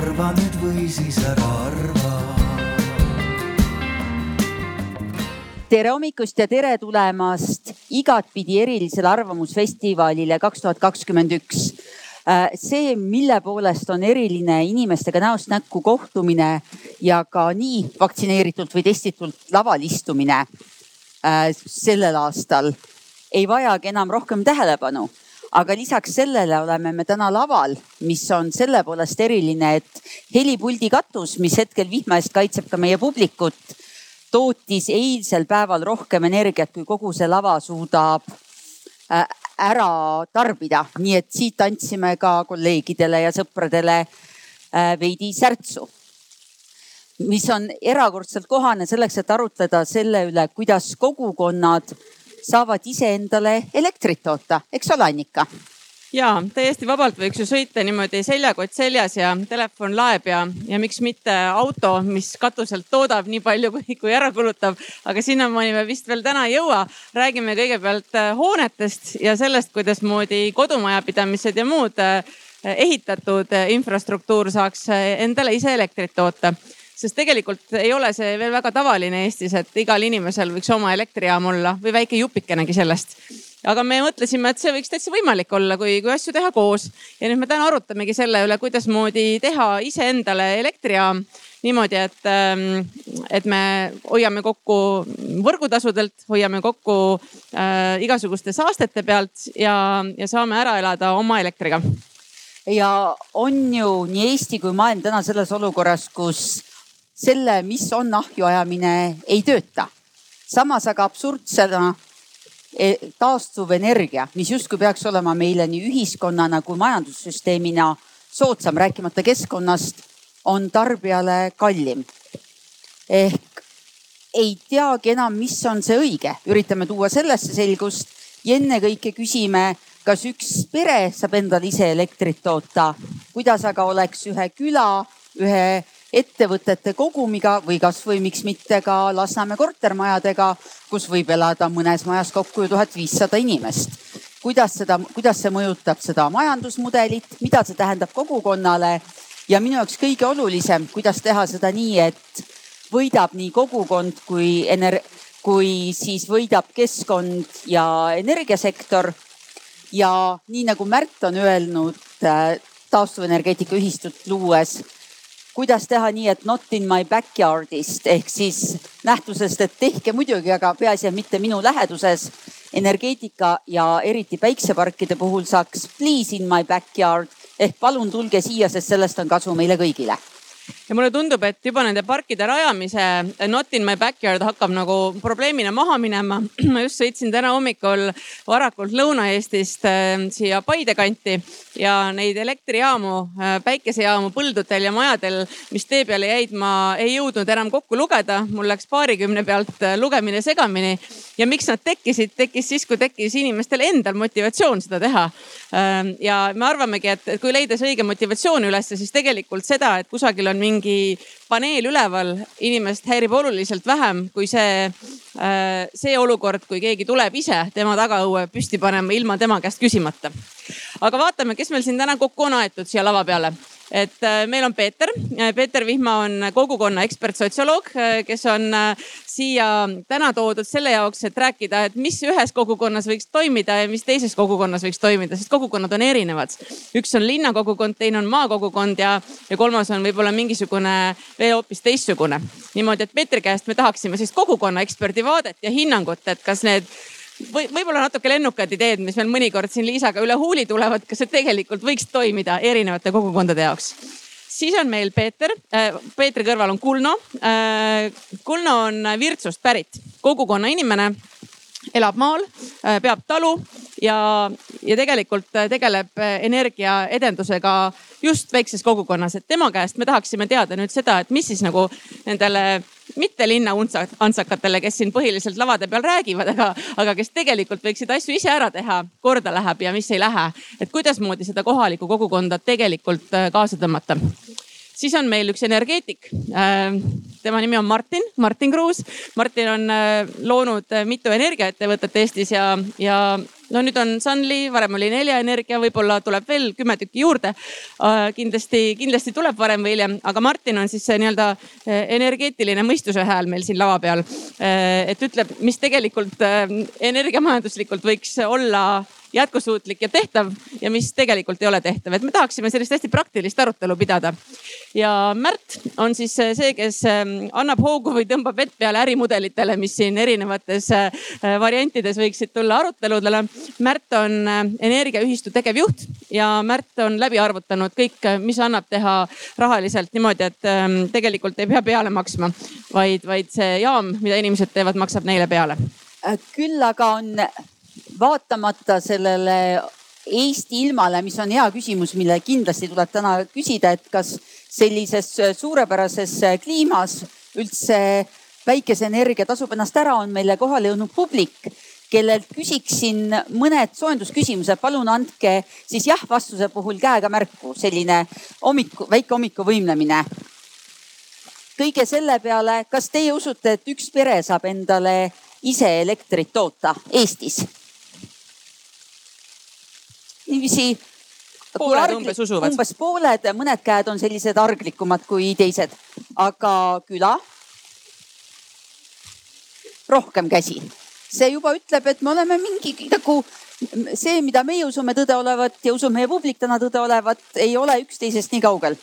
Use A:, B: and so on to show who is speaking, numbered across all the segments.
A: arva nüüd või siis ära arva.
B: tere hommikust ja tere tulemast igatpidi erilisele arvamusfestivalile kaks tuhat kakskümmend üks. Äh, see, mille poolest on eriline inimestega näost näkku kohtumine ja ka nii vaktsineeritult või testitult laval istumine äh, sellel aastal ei vajagi enam rohkem tähelepanu aga lisaks sellele oleme me täna laval, mis on selle poolest eriline, et helipuldi katus, mis hetkel vihma eest kaitseb ka meie publikut, tootis eilsel päeval rohkem energiat, kui kogu see lava suudab äh, ära tarbida. nii et siit andsime ka kolleegidele ja sõpradele äh, veidi särtsu mis on erakordselt kohane selleks, et arutleda selle üle, kuidas kogukonnad saavad iseendale elektrit toota, eks ole, Annika?
C: ja täiesti vabalt võiks ju sõita niimoodi seljakott seljas ja telefon laeb ja, ja miks mitte auto, mis katuselt toodab nii palju, kui, kui ära kulutab. aga sinnamaani me vist veel täna ei jõua. räägime kõigepealt äh, hoonetest ja sellest, kuidasmoodi kodumajapidamised ja muud äh, ehitatud äh, infrastruktuur saaks endale ise elektrit toota sest tegelikult ei ole see veel väga tavaline Eestis, et igal inimesel võiks oma elektrijaam olla või väike jupikenegi sellest. aga me mõtlesime, et see võiks täitsa võimalik olla, kui, kui asju teha koos. ja nüüd me täna arutamegi selle üle, kuidasmoodi teha iseendale elektrijaam niimoodi, et, ähm, et me hoiame kokku võrgutasudelt, hoiame kokku äh, igasuguste saastete pealt ja, ja saame ära elada oma elektriga
B: ja on ju nii Eesti kui maailm täna selles olukorras, kus selle, mis on ahju ajamine, ei tööta. samas aga absurdsena e, taastuvenergia, mis justkui peaks olema meile nii ühiskonnana kui majandussüsteemina soodsam, rääkimata keskkonnast, on tarbijale kallim. ehk ei teagi enam, mis on see õige, üritame tuua sellesse selgust ja ennekõike küsime, kas üks pere saab endale ise elektrit toota, kuidas aga oleks ühe küla, ühe ettevõtete kogumiga või kasvõi miks mitte ka Lasnamäe kortermajadega, kus võib elada mõnes majas kokku ju tuhat viissada inimest. kuidas seda, kuidas see mõjutab seda majandusmudelit, mida see tähendab kogukonnale ja minu jaoks kõige olulisem, kuidas teha seda nii, et võidab nii kogukond kui ener-, kui siis võidab keskkond ja energiasektor. ja nii nagu Märt on öelnud äh, taastuvenergeetika ühistut luues kuidas teha nii, et not in my backyard'ist ehk siis nähtusest, et tehke muidugi, aga peaasi, et mitte minu läheduses. energeetika ja eriti päikseparkide puhul saaks please in my backyard ehk palun tulge siia, sest sellest on kasu meile kõigile
C: ja mulle tundub, et juba nende parkide rajamise not in my backyard hakkab nagu probleemina maha minema. ma just sõitsin täna hommikul varakult Lõuna-Eestist äh, siia Paide kanti ja neid elektrijaamu, äh, päikesejaamu põldudel ja majadel, mis tee peale jäid, ma ei jõudnud enam kokku lugeda. mul läks paarikümne pealt lugemine segamini ja miks nad tekkisid, tekkis siis, kui tekkis inimestel endal motivatsioon seda teha. Ja me arvamegi, et kui leida see õige motivatsioon ülesse, siis tegelikult seda, et kusagil on mingi paneel üleval, inimest häirib oluliselt vähem kui see, äh, see olukord, kui keegi tuleb ise tema tagaõue püsti panema ilma tema käest küsimata. aga vaatame, kes meil siin täna kokku on aetud siia lava peale et äh, meil on Peeter, äh, Peeter Vihma on kogukonna ekspertsotsioloog, äh, kes on siia täna toodud selle jaoks, et rääkida, et mis ühes kogukonnas võiks toimida ja mis teises kogukonnas võiks toimida, sest kogukonnad on erinevad. üks on linnakogukond, teine on maakogukond ja, ja kolmas on võib-olla mingisugune veel hoopis teistsugune. niimoodi, et Peetri käest me tahaksime siis kogukonna eksperdi vaadet ja hinnangut, et kas need või võib-olla natuke lennukad ideed, mis meil mõnikord siin Liisaga üle huuli tulevad, kas see tegelikult võiks toimida erinevate kogukondade jaoks? siis on meil Peeter, äh, Peetri kõrval on Kulno. Äh, Kulno on Virtsust pärit kogukonna inimene elab maal, äh, peab talu ja, ja tegelikult tegeleb energiaedendusega just väikses kogukonnas, et tema käest me tahaksime teada nüüd seda, et mis siis nagu nendele mitte linna antsakatele, kes siin põhiliselt lavade peal räägivad, aga, aga kes tegelikult võiksid asju ise ära teha, korda läheb ja mis ei lähe. et kuidasmoodi seda kohalikku kogukonda tegelikult äh, kaasa tõmmata siis on meil üks energeetik. Äh, tema nimi on Martin, Martin Kruus. Martin on äh, loonud mitu energiaettevõtet Eestis ja, ja no nüüd on Sunly, varem oli Nelja Energia, võib-olla tuleb veel kümme tükki juurde. kindlasti, kindlasti tuleb varem või hiljem, aga Martin on siis see nii-öelda energeetiline mõistuse hääl meil siin lava peal. et ütleb, mis tegelikult energiamajanduslikult võiks olla jätkusuutlik ja tehtav ja mis tegelikult ei ole tehtav, et me tahaksime sellist hästi praktilist arutelu pidada. ja Märt on siis see, kes ähm, annab hoogu või tõmbab vett peale ärimudelitele, mis siin erinevates äh, variantides võiksid tulla aruteludele. Märt on äh, energiaühistu tegevjuht ja Märt on läbi arvutanud kõik, mis annab teha rahaliselt niimoodi, et ähm, tegelikult ei pea peale maksma, vaid, vaid see jaam, mida inimesed teevad, maksab neile peale
B: küll aga on vaatamata sellele Eesti ilmale, mis on hea küsimus, mille kindlasti tuleb täna küsida, et kas sellises suurepärases kliimas üldse päikeseenergia tasub ennast ära, on meile kohale jõudnud publik, kellelt küsiksin mõned soojendusküsimused. palun andke siis jah vastuse puhul käega märku, selline hommiku, väike hommikuvõimlemine. kõige selle peale, kas teie usute, et üks pere saab endale ise elektrit toota Eestis? Niiviisi.
C: pooled umbes usuvad.
B: umbes pooled, mõned käed on sellised arglikumad kui teised, aga küla. rohkem käsi, see juba ütleb, et me oleme mingi nagu see, mida meie usume tõde olevat ja usub meie publik täna tõde olevat, ei ole üksteisest nii kaugel.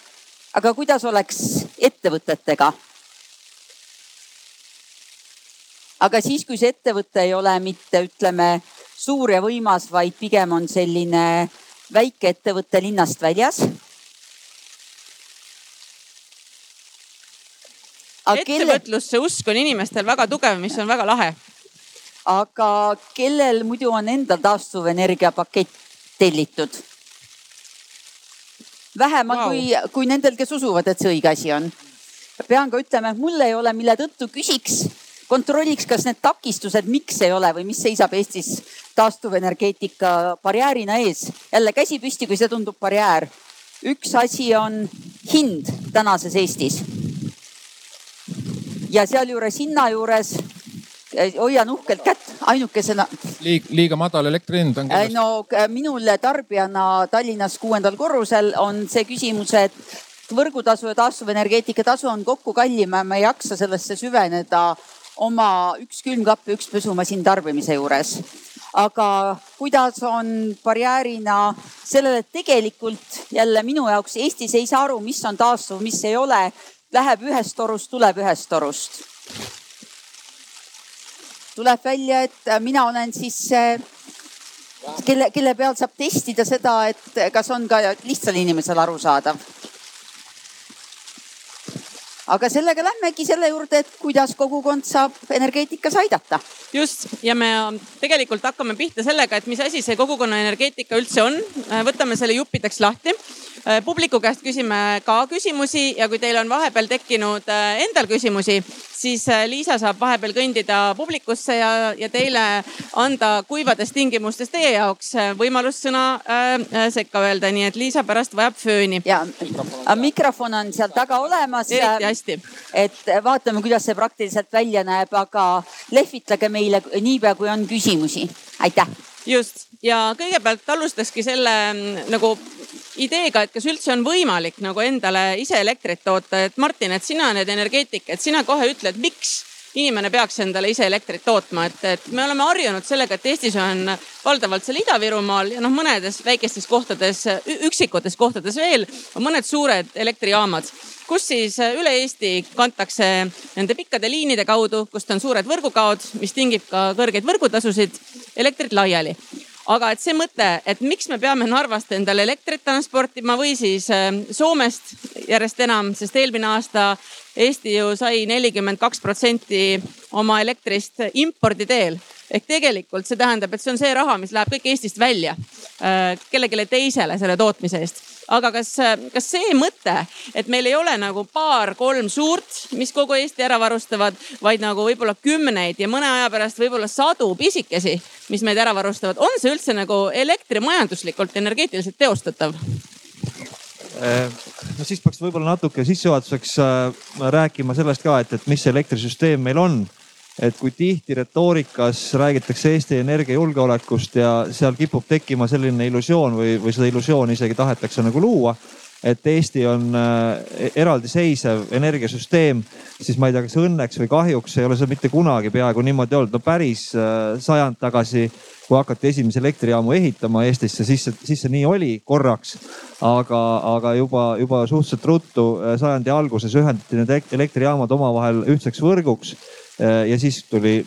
B: aga kuidas oleks ettevõtetega? aga siis, kui see ettevõte ei ole mitte, ütleme suur ja võimas, vaid pigem on selline väikeettevõte linnast väljas.
C: ettevõtlusse usk on inimestel väga tugev, mis on väga lahe.
B: aga kellel muidu on endal taastuvenergia pakett tellitud? vähemalt wow. kui, kui nendel, kes usuvad, et see õige asi on. pean ka ütlema, et mul ei ole, mille tõttu küsiks kontrolliks, kas need takistused, miks ei ole või mis seisab Eestis taastuvenergeetika barjäärina ees. jälle käsi püsti, kui see tundub barjäär. üks asi on hind tänases Eestis. ja sealjuures hinna juures eh, hoian uhkelt kätt ainukesena.
D: liiga, liiga madal elektri hind on
B: kindlasti. no minul tarbijana Tallinnas kuuendal korrusel on see küsimus, et võrgutasu ja taastuvenergeetika tasu on kokku kallim ja ma ei jaksa sellesse süveneda oma üks külmkapp ja üks pesumasin tarbimise juures. Aga kuidas on barjäärina sellele, et tegelikult jälle minu jaoks Eestis ei saa aru, mis on taastuv, mis ei ole, läheb ühest torust, tuleb ühest torust. tuleb välja, et mina olen siis kelle, kelle peal saab testida seda, et kas on ka lihtsal inimesel arusaadav aga sellega lähmegi selle juurde, et kuidas kogukond saab energeetikas aidata.
C: just ja me tegelikult hakkame pihta sellega, et mis asi see kogukonna energeetika üldse on. võtame selle juppideks lahti publiku käest küsime ka küsimusi ja kui teil on vahepeal tekkinud äh, endal küsimusi, siis äh, Liisa saab vahepeal kõndida publikusse ja, ja teile anda kuivades tingimustes teie jaoks võimalus sõna äh, sekka öelda, nii et Liisa pärast vajab fööni.
B: ja mikrofon on seal taga olemas.
C: eriti hästi.
B: et vaatame, kuidas see praktiliselt välja näeb, aga lehvitage meile niipea, kui on küsimusi. aitäh.
C: just ja kõigepealt alustakski selle mm, nagu ideega, et kas üldse on võimalik nagu endale ise elektrit toota, et Martin, et sina oled energeetik, et sina kohe ütled, miks inimene peaks endale ise elektrit tootma, et, et me oleme harjunud sellega, et Eestis on valdavalt seal Ida-Virumaal ja noh, mõnedes väikestes kohtades, üksikutes kohtades veel mõned suured elektrijaamad, kus siis üle Eesti kantakse nende pikkade liinide kaudu, kust on suured võrgukaod, mis tingib ka kõrgeid võrgutasusid, elektrit laiali aga et see mõte, et miks me peame Narvast endale elektrit transportima või siis äh, Soomest järjest enam, sest eelmine aasta Eesti ju sai nelikümmend kaks protsenti oma elektrist impordi teel ehk tegelikult see tähendab, et see on see raha, mis läheb kõik Eestist välja äh, kellelegi teisele selle tootmise eest aga kas, kas see mõte, et meil ei ole nagu paar-kolm suurt, mis kogu Eesti ära varustavad, vaid nagu võib-olla kümneid ja mõne aja pärast võib-olla sadu pisikesi, mis meid ära varustavad, on see üldse nagu elektrimajanduslikult, energeetiliselt teostatav?
E: Äh, no siis peaks võib-olla natuke sissejuhatuseks äh, rääkima sellest ka, et, et mis elektrisüsteem meil on et kui tihti retoorikas räägitakse Eesti energiajulgeolekust ja seal kipub tekkima selline illusioon või, või seda illusiooni isegi tahetakse nagu luua et Eesti on äh, eraldiseisev energiasüsteem, siis ma ei tea, kas õnneks või kahjuks ei ole see mitte kunagi peaaegu niimoodi olnud. no päris äh, sajand tagasi, kui hakati esimesi elektrijaamu ehitama Eestisse, siis see, siis see nii oli korraks. aga, aga juba, juba suhteliselt ruttu äh, sajandi alguses ühendati need elektrijaamad omavahel ühtseks võrguks. Ja siis tuli,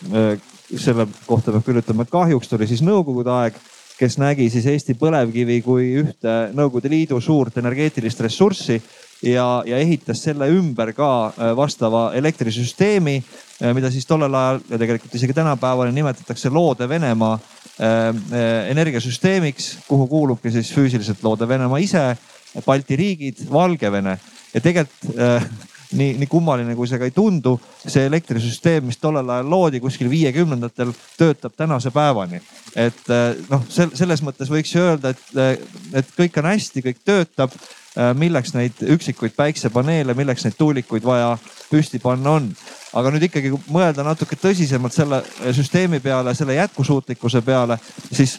E: selle kohta peab küll ütlema, et kahjuks tuli siis nõukogude aeg kes nägi siis Eesti põlevkivi kui ühte Nõukogude Liidu suurt energeetilist ressurssi ja, ja ehitas selle ümber ka äh, vastava elektrisüsteemi, äh, mida siis tollel ajal ja tegelikult isegi tänapäeval nimetatakse loode Venemaa äh, energiasüsteemiks, kuhu kuulubki siis füüsiliselt loode Venemaa ise, Balti riigid, Valgevene. Ja tegelikult nii, nii kummaline kui see ka ei tundu, see elektrisüsteem, mis tollel ajal loodi kuskil viiekümnendatel, töötab tänase päevani. et eh, noh, selles mõttes võiks ju öelda, et, eh, et kõik on hästi, kõik töötab. Eh, milleks neid üksikuid päiksepaneele, milleks neid tuulikuid vaja püsti panna on? aga nüüd ikkagi mõelda natuke tõsisemalt selle süsteemi peale, selle jätkusuutlikkuse peale, siis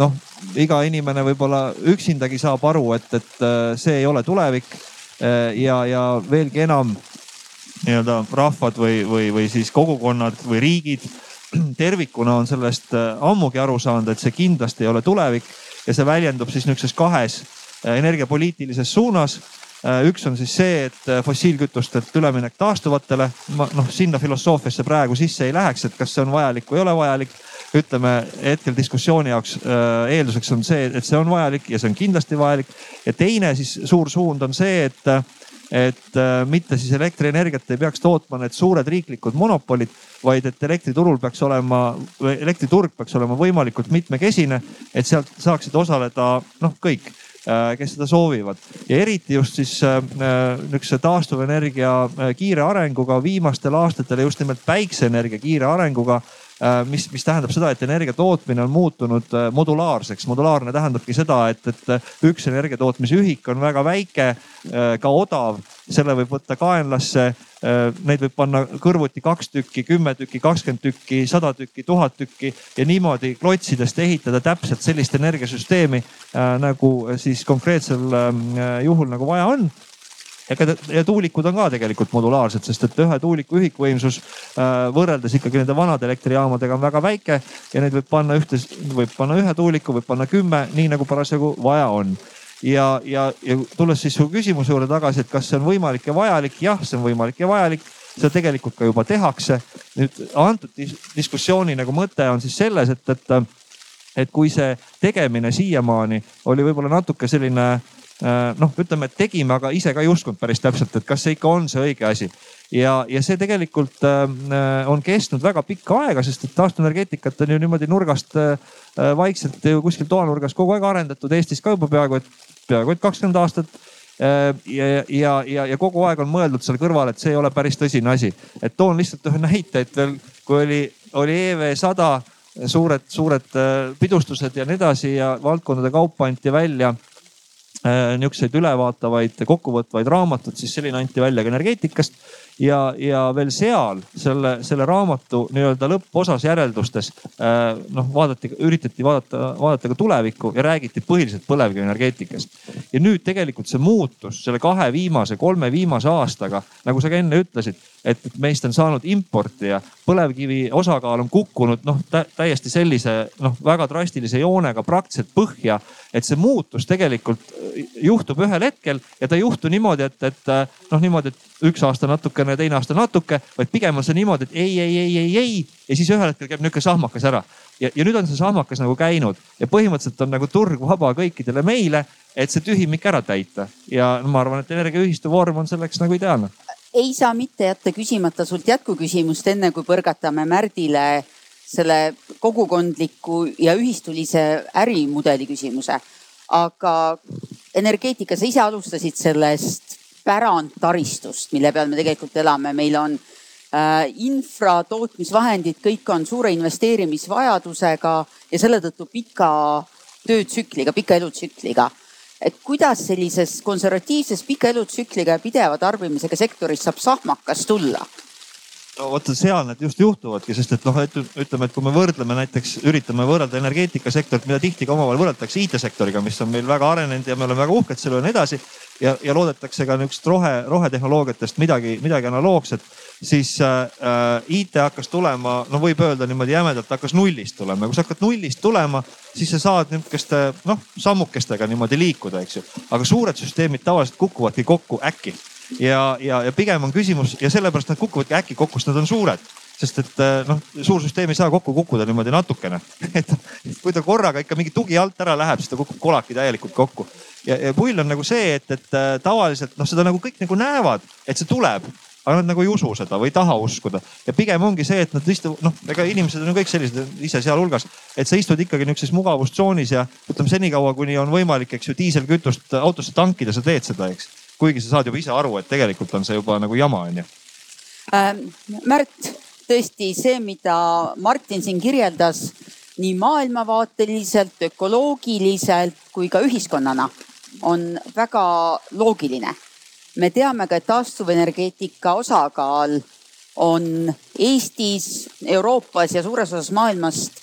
E: noh, iga inimene võib-olla üksindagi saab aru, et, et see ei ole tulevik ja, ja veelgi enam nii-öelda rahvad või, või, või siis kogukonnad või riigid tervikuna on sellest äh, ammugi aru saanud, et see kindlasti ei ole tulevik ja see väljendub siis niisuguses kahes äh, energiapoliitilises suunas. üks on siis see, et fossiilkütustelt üleminek taastuvatele, noh, sinna filosoofiasse praegu sisse ei läheks, et kas see on vajalik või ei ole vajalik ütleme hetkel diskussiooni jaoks äh, eelduseks on see, et see on vajalik ja see on kindlasti vajalik. ja teine siis suur suund on see, et, et äh, mitte siis elektrienergiat ei peaks tootma need suured riiklikud monopolid, vaid et elektriturul peaks olema, elektriturg peaks olema võimalikult mitmekesine, et sealt saaksid osaleda noh, kõik äh, kes seda soovivad ja eriti just siis niisuguse taastuvenergia kiire arenguga viimastel aastatel ja just nimelt päikseenergia kiire arenguga mis, mis tähendab seda, et energia tootmine on muutunud äh, modulaarseks. modulaarne tähendabki seda, et, et äh, üks energiatootmise ühik on väga väike, ka odav, selle võib võtta kaenlasse. Neid võib panna kõrvuti kaks tükki, kümme tükki, kakskümmend tükki, sada tükki, tuhat tükki ja niimoodi klotsidest ehitada täpselt sellist energiasüsteemi nagu siis konkreetsel juhul nagu vaja on ka ja tuulikud on ka tegelikult modulaarsed, sest et ühe tuuliku ühikvõimsus äh, võrreldes ikkagi nende vanade elektrijaamadega on väga väike ja neid võib panna ühte, võib panna ühe tuuliku, võib panna kümme, nii nagu parasjagu vaja on. Ja, ja, ja tulles siis su küsimuse juurde tagasi, et kas see on võimalik ja vajalik, jah, see on võimalik ja vajalik. Seda tegelikult ka juba tehakse. nüüd antud diskussiooni nagu mõte on siis selles, et, et, et kui see tegemine siiamaani oli võib-olla natuke selline Äh, noh, ütleme, et tegime, aga ise ka ei uskunud päris täpselt, et kas see ikka on see õige asi. ja, ja see tegelikult äh, on kestnud väga pikka aega, sest et taastuvenergeetikat on ju niimoodi nurgast äh, vaikselt kuskil toanurgas kogu aeg arendatud Eestis ka juba peaaegu et, peaaegu et kakskümmend aastat ja, ja, ja, ja kogu aeg on mõeldud seal kõrval, et see ei ole päris tõsine asi. et toon lihtsalt ühe näite, et veel kui oli, oli EV sada suured, suured pidustused ja nii edasi ja valdkondade kaupa anti välja Äh, niisuguseid ülevaatavaid, kokkuvõtvaid raamatuid, siis selline anti välja ka energeetikast ja, ja veel seal selle, selle raamatu nii-öelda lõpposas järeldustes äh, noh, vaadati, üritati vaadata, vaadata ka tulevikku ja räägiti põhiliselt põlevkivienergeetikast. ja nüüd tegelikult see muutus selle kahe viimase, kolme viimase aastaga, nagu sa ka enne ütlesid, et meist on saanud importija, põlevkivi osakaal on kukkunud noh täiesti sellise noh, väga drastilise joonega praktiliselt põhja. et see muutus tegelikult juhtub ühel hetkel ja ta ei juhtu niimoodi, et, et noh, niimoodi, et üks aasta natukene, teine aasta natuke, vaid pigem on see niimoodi, et ei, ei, ei, ei, ei. Ja siis ühel hetkel käib niisugune sahmakas ära. ja, ja nüüd on see sahmakas nagu käinud. Ja põhimõtteliselt on nagu turg vaba kõikidele meile, et see tühimik ära täita. Ja ma arvan, et energiaühistu vorm on selleks nagu ideaalne.
B: Ei saa mitte jätta küsimata sult jätkuküsimust, enne kui põrgatame Märdile selle kogukondliku ja ühistulise ärimudeli küsimuse. Aga energeetika, sa ise alustasid sellest pärandtaristust, mille peal me tegelikult elame, meil on äh, infra, tootmisvahendid, kõik on suure investeerimisvajadusega ja selle tõttu pika töötsükliga, pika elutsükliga. et kuidas sellises konservatiivses pika elutsükliga ja pideva tarbimisega sektoris saab sahmakas tulla?
E: Vot seal need just juhtuvadki, sest et noh, ütleme, et kui me võrdleme näiteks, üritame võrrelda energeetikasektorit, mida tihti ka omavahel võrreldakse IT-sektoriga, mis on meil väga arenenud ja me oleme väga uhked selle üle ja nii edasi. ja, ja loodetakse ka niisugust rohe, rohetehnoloogiatest midagi, midagi analoogset, siis äh, IT hakkas tulema, no võib öelda niimoodi jämedalt, hakkas nullist tulema ja kui sa hakkad nullist tulema, siis sa saad nihukeste noh, sammukestega niimoodi liikuda, eks ju. aga suured süsteemid tavaliselt kukuvadki kokku äkki ja, ja, ja pigem on küsimus ja sellepärast nad kukuvadki äkki kokku, sest nad on suured sest et eh, noh, suur süsteem ei saa kokku kukkuda niimoodi natukene. et kui ta korraga ikka mingi tugi alt ära läheb, siis ta kukub kolaki täielikult kokku. ja, ja pull on nagu see, et, et eh, tavaliselt noh, seda nagu kõik nagu näevad, et see tuleb, aga nad nagu ei usu seda või ei taha uskuda. ja pigem ongi see, et nad istuvad, noh, ega inimesed on kõik sellised, ise sealhulgas, et sa istud ikkagi niisuguses mugavustsoonis ja ütleme senikaua, kuni on võimalik, eks ju, diiselkütust autosse tankida, sa teed seda, eks kuigi sa saad juba ise aru, et tegelikult on see juba nagu jama, onju.
B: Ähm, Märt, tõesti see, mida Martin siin kirjeldas nii maailmavaateliselt, ökoloogiliselt kui ka ühiskonnana on väga loogiline. me teame ka, et taastuvenergeetika osakaal on Eestis, Euroopas ja suures osas maailmast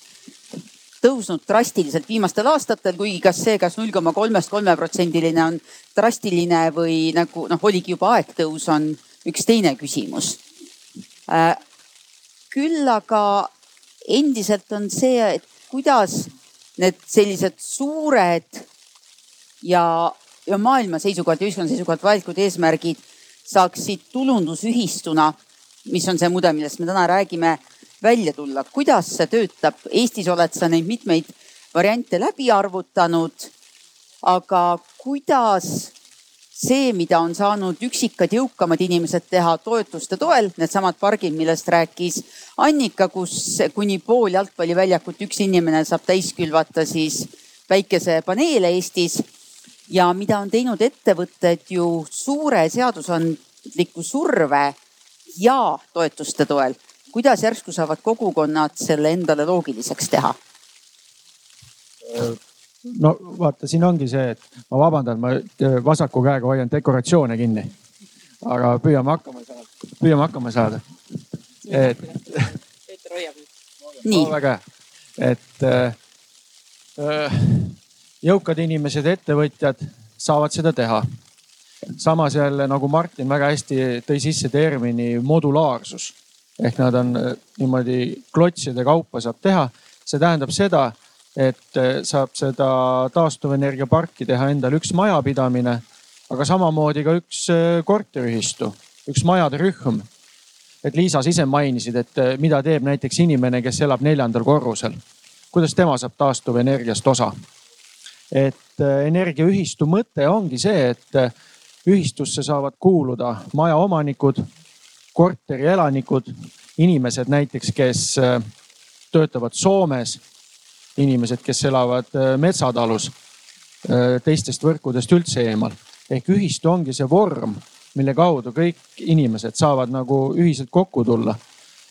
B: tõusnud drastiliselt viimastel aastatel, kuigi kas see kas, kas null koma kolmest kolmeprotsendiline on drastiline või nagu noh, oligi juba aegtõus, on üks teine küsimus. Äh, küll aga endiselt on see, et kuidas need sellised suured ja, ja maailma seisukohalt ja ühiskonna seisukohalt vajalikud eesmärgid saaksid tulundusühistuna, mis on see mudel, millest me täna räägime välja tulla, kuidas see töötab. Eestis oled sa neid mitmeid variante läbi arvutanud. aga kuidas see, mida on saanud üksikad jõukamad inimesed teha toetuste toel, needsamad pargid, millest rääkis Annika, kus kuni pool jalgpalliväljakut üks inimene saab täis külvata siis päikesepaneele Eestis. ja mida on teinud ettevõtted ju suure seadusandliku surve ja toetuste toel kuidas järsku saavad kogukonnad selle endale loogiliseks teha?
F: no vaata, siin ongi see, et ma vabandan, ma äh, vasaku käega hoian dekoratsioone kinni. aga püüame hakkama saada, püüame hakkama saada. et. Peeter hoiab nüüd. nii. väga hea, et äh, äh, jõukad inimesed, ettevõtjad saavad seda teha. samas jälle nagu Martin väga hästi tõi sisse termini modulaarsus ehk nad on äh, niimoodi klotside kaupa saab teha. see tähendab seda, et äh, saab seda taastuvenergiaparki teha endale üks majapidamine, aga samamoodi ka üks äh, korteriühistu, üks majade rühm. et Liisa, sa ise mainisid, et mida teeb näiteks inimene, kes elab neljandal korrusel. kuidas tema saab taastuvenergiast osa? et energiaühistu mõte ongi see, et ühistusse saavad kuuluda majaomanikud korterielanikud, inimesed näiteks, kes äh, töötavad Soomes, inimesed, kes elavad äh, metsatalus, äh, teistest võrkudest üldse eemal. ehk ühistu ongi see vorm, mille kaudu kõik inimesed saavad nagu ühiselt kokku tulla.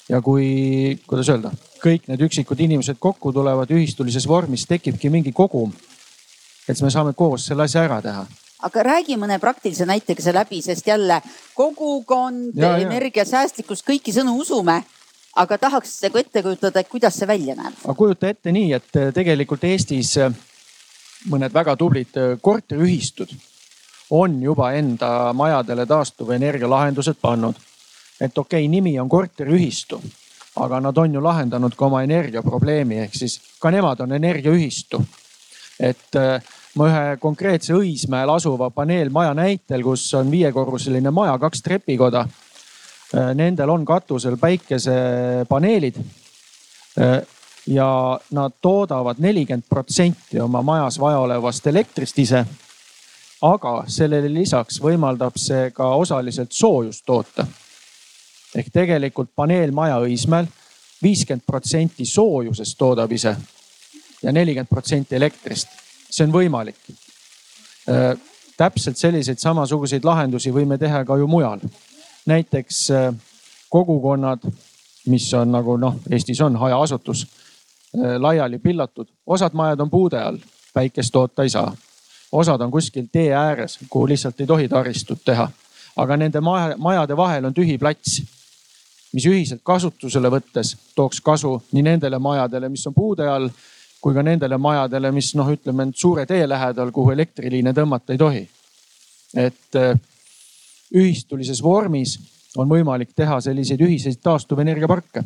F: ja kui, kuidas öelda, kõik need üksikud inimesed kokku tulevad ühistulises vormis, tekibki mingi kogum. et siis me saame koos selle asja ära teha
B: aga räägi mõne praktilise näitega see läbi, sest jälle kogukond, energiasäästlikkus, kõiki sõnu usume aga tahaks nagu ette kujutada, et kuidas see välja näeb?
F: aga kujuta ette nii, et äh, tegelikult Eestis äh, mõned väga tublid äh, korteriühistud on juba enda majadele taastuvenergia lahendused pannud. et okei okay,, nimi on korteriühistu, aga nad on ju lahendanud ka oma energiaprobleemi, ehk siis ka nemad on energiaühistu. et ma ühe konkreetse Õismäel asuva paneelmaja näitel, kus on viiekorruseline maja, kaks trepikoda. Äh, nendel on katusel päikesepaneelid. Äh, ja nad toodavad nelikümmend protsenti oma majas vajaolevast elektrist ise. aga sellele lisaks võimaldab see ka osaliselt soojust toota. ehk tegelikult paneelmaja Õismäel viiskümmend protsenti soojusest toodab ise ja nelikümmend protsenti elektrist see on võimalik. Äh, täpselt selliseid samasuguseid lahendusi võime teha ka ju mujal. näiteks äh, kogukonnad, mis on nagu noh, Eestis on hajaasutus äh, laiali pillatud, osad majad on puude all, päikest toota ei saa. osad on kuskil tee ääres, kuhu lihtsalt ei tohi taristut teha. aga nende majade vahel on tühi plats. mis ühiselt kasutusele võttes tooks kasu nii nendele majadele, mis on puude all, kui ka nendele majadele, mis noh, ütleme suure tee lähedal, kuhu elektriliine tõmmata ei tohi. et äh, ühistulises vormis on võimalik teha selliseid ühiseid taastuvenergiaparke.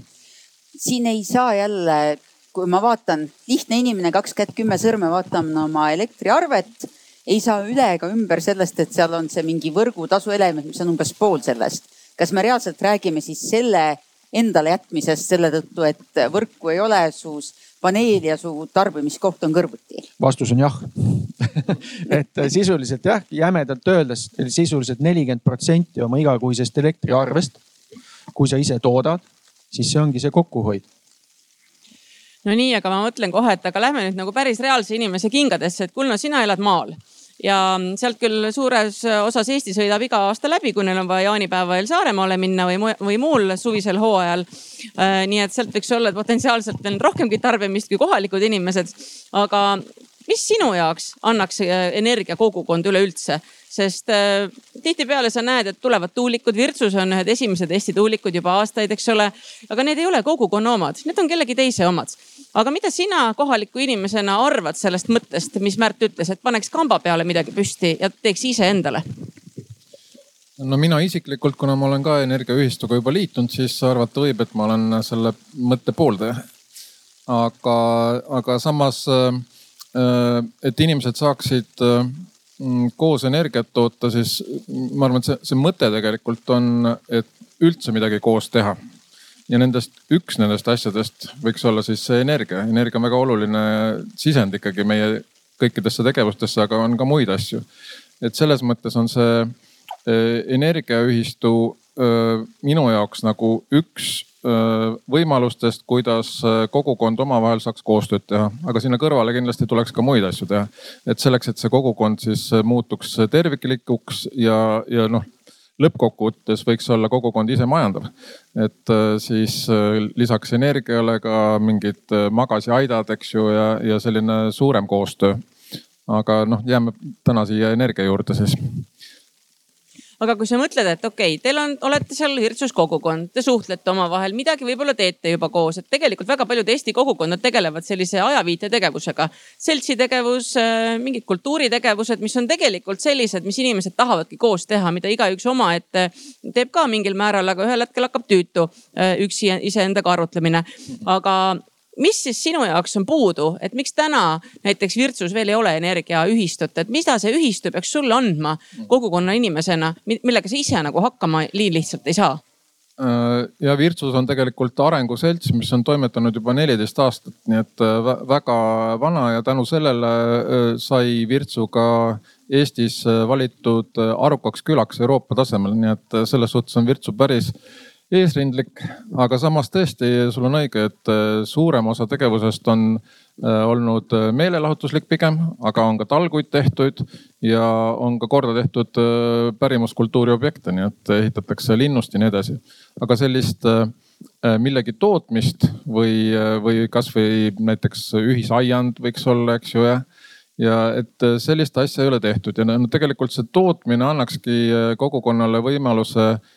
B: siin ei saa jälle, kui ma vaatan, lihtne inimene, kaks kätt, kümme sõrme, vaatan oma elektriarvet ei saa üle ega ümber sellest, et seal on see mingi võrgutasu element, mis on umbes pool sellest. kas me reaalselt räägime siis selle endale jätmisest selle tõttu, et võrku ei ole, su paneel ja su tarbimiskoht on kõrvuti?
F: vastus on jah. Et sisuliselt jah, jämedalt öeldes sisuliselt nelikümmend protsenti oma igakuisest elektriarvest, kui sa ise toodad, siis see ongi see kokkuhoid.
C: No nii, aga ma mõtlen kohe, et aga lähme nüüd nagu päris reaalse inimese kingadesse, et Kulno, sina elad maal ja sealt küll suures osas Eesti sõidab iga aasta läbi, kui neil on vaja jaanipäeval Saaremaale minna või, või muul suvisel hooajal. Äh, nii et sealt võiks olla potentsiaalselt veel rohkemgi tarbimist kui kohalikud inimesed. aga mis sinu jaoks annaks äh, energiakogukond üleüldse? sest äh, tihtipeale sa näed, et tulevad tuulikud, Virtsus on ühed esimesed Eesti tuulikud juba aastaid, eks ole. aga need ei ole kogukonna omad, need on kellegi teise omad. Aga mida sina kohaliku inimesena arvad sellest mõttest, mis Märt ütles, et paneks kamba peale midagi püsti ja teeks iseendale?
D: no mina isiklikult, kuna ma olen ka energiaühistuga juba liitunud, siis arvata võib, et ma olen selle mõtte pooldaja. aga, aga samas, äh, et inimesed saaksid äh, koos energiat toota, siis ma arvan, et see, see mõte tegelikult on, et üldse midagi koos teha. Ja nendest, üks nendest asjadest võiks olla siis see energia. energia on väga oluline sisend ikkagi meie kõikidesse tegevustesse, aga on ka muid asju. et selles mõttes on see eh, energiaühistu eh, minu jaoks nagu üks võimalustest, kuidas kogukond omavahel saaks koostööd teha, aga sinna kõrvale kindlasti tuleks ka muid asju teha. et selleks, et see kogukond siis muutuks terviklikuks ja, ja noh lõppkokkuvõttes võiks olla kogukond ise majandav. et siis lisaks energiale ka mingid magasiaidad, eks ju, ja, ja selline suurem koostöö. aga noh, jääme täna siia energia juurde siis
C: aga kui sa mõtled, et okei okay,, teil on, olete seal Hirtsus kogukond, te suhtlete omavahel, midagi võib-olla teete juba koos, et tegelikult väga paljud Eesti kogukonnad tegelevad sellise ajaviitetegevusega. seltsitegevus, äh, mingid kultuuritegevused, mis on tegelikult sellised, mis inimesed tahavadki koos teha, mida igaüks omaette teeb ka mingil määral, aga ühel hetkel hakkab tüütu äh, üksi iseendaga arutlemine. aga mis siis sinu jaoks on puudu, et miks täna näiteks Virtsus veel ei ole energiaühistut, et mida see ühistu peaks sulle andma kogukonna inimesena, millega sa ise nagu hakkama nii lihtsalt ei saa?
D: Äh, ja Virtsus on tegelikult arenguselts, mis on toimetanud juba neliteist aastat, nii et äh, väga vana ja tänu sellele äh, sai Virtsu ka Eestis valitud arukaks külaks Euroopa tasemel, nii et selles suhtes on Virtsu päris eesrindlik, aga samas tõesti, sul on õige, et äh, suurem osa tegevusest on äh, olnud äh, meelelahutuslik pigem, aga on ka talguid tehtud ja on ka korda tehtud pärimuskultuuri objekte, nii et ehitatakse linnust ja nii edasi. aga sellist millegi tootmist või, või kasvõi näiteks ühisaiand võiks olla, eks ju, jah ja et sellist asja ei ole tehtud ja no tegelikult see tootmine annakski kogukonnale võimaluse äh,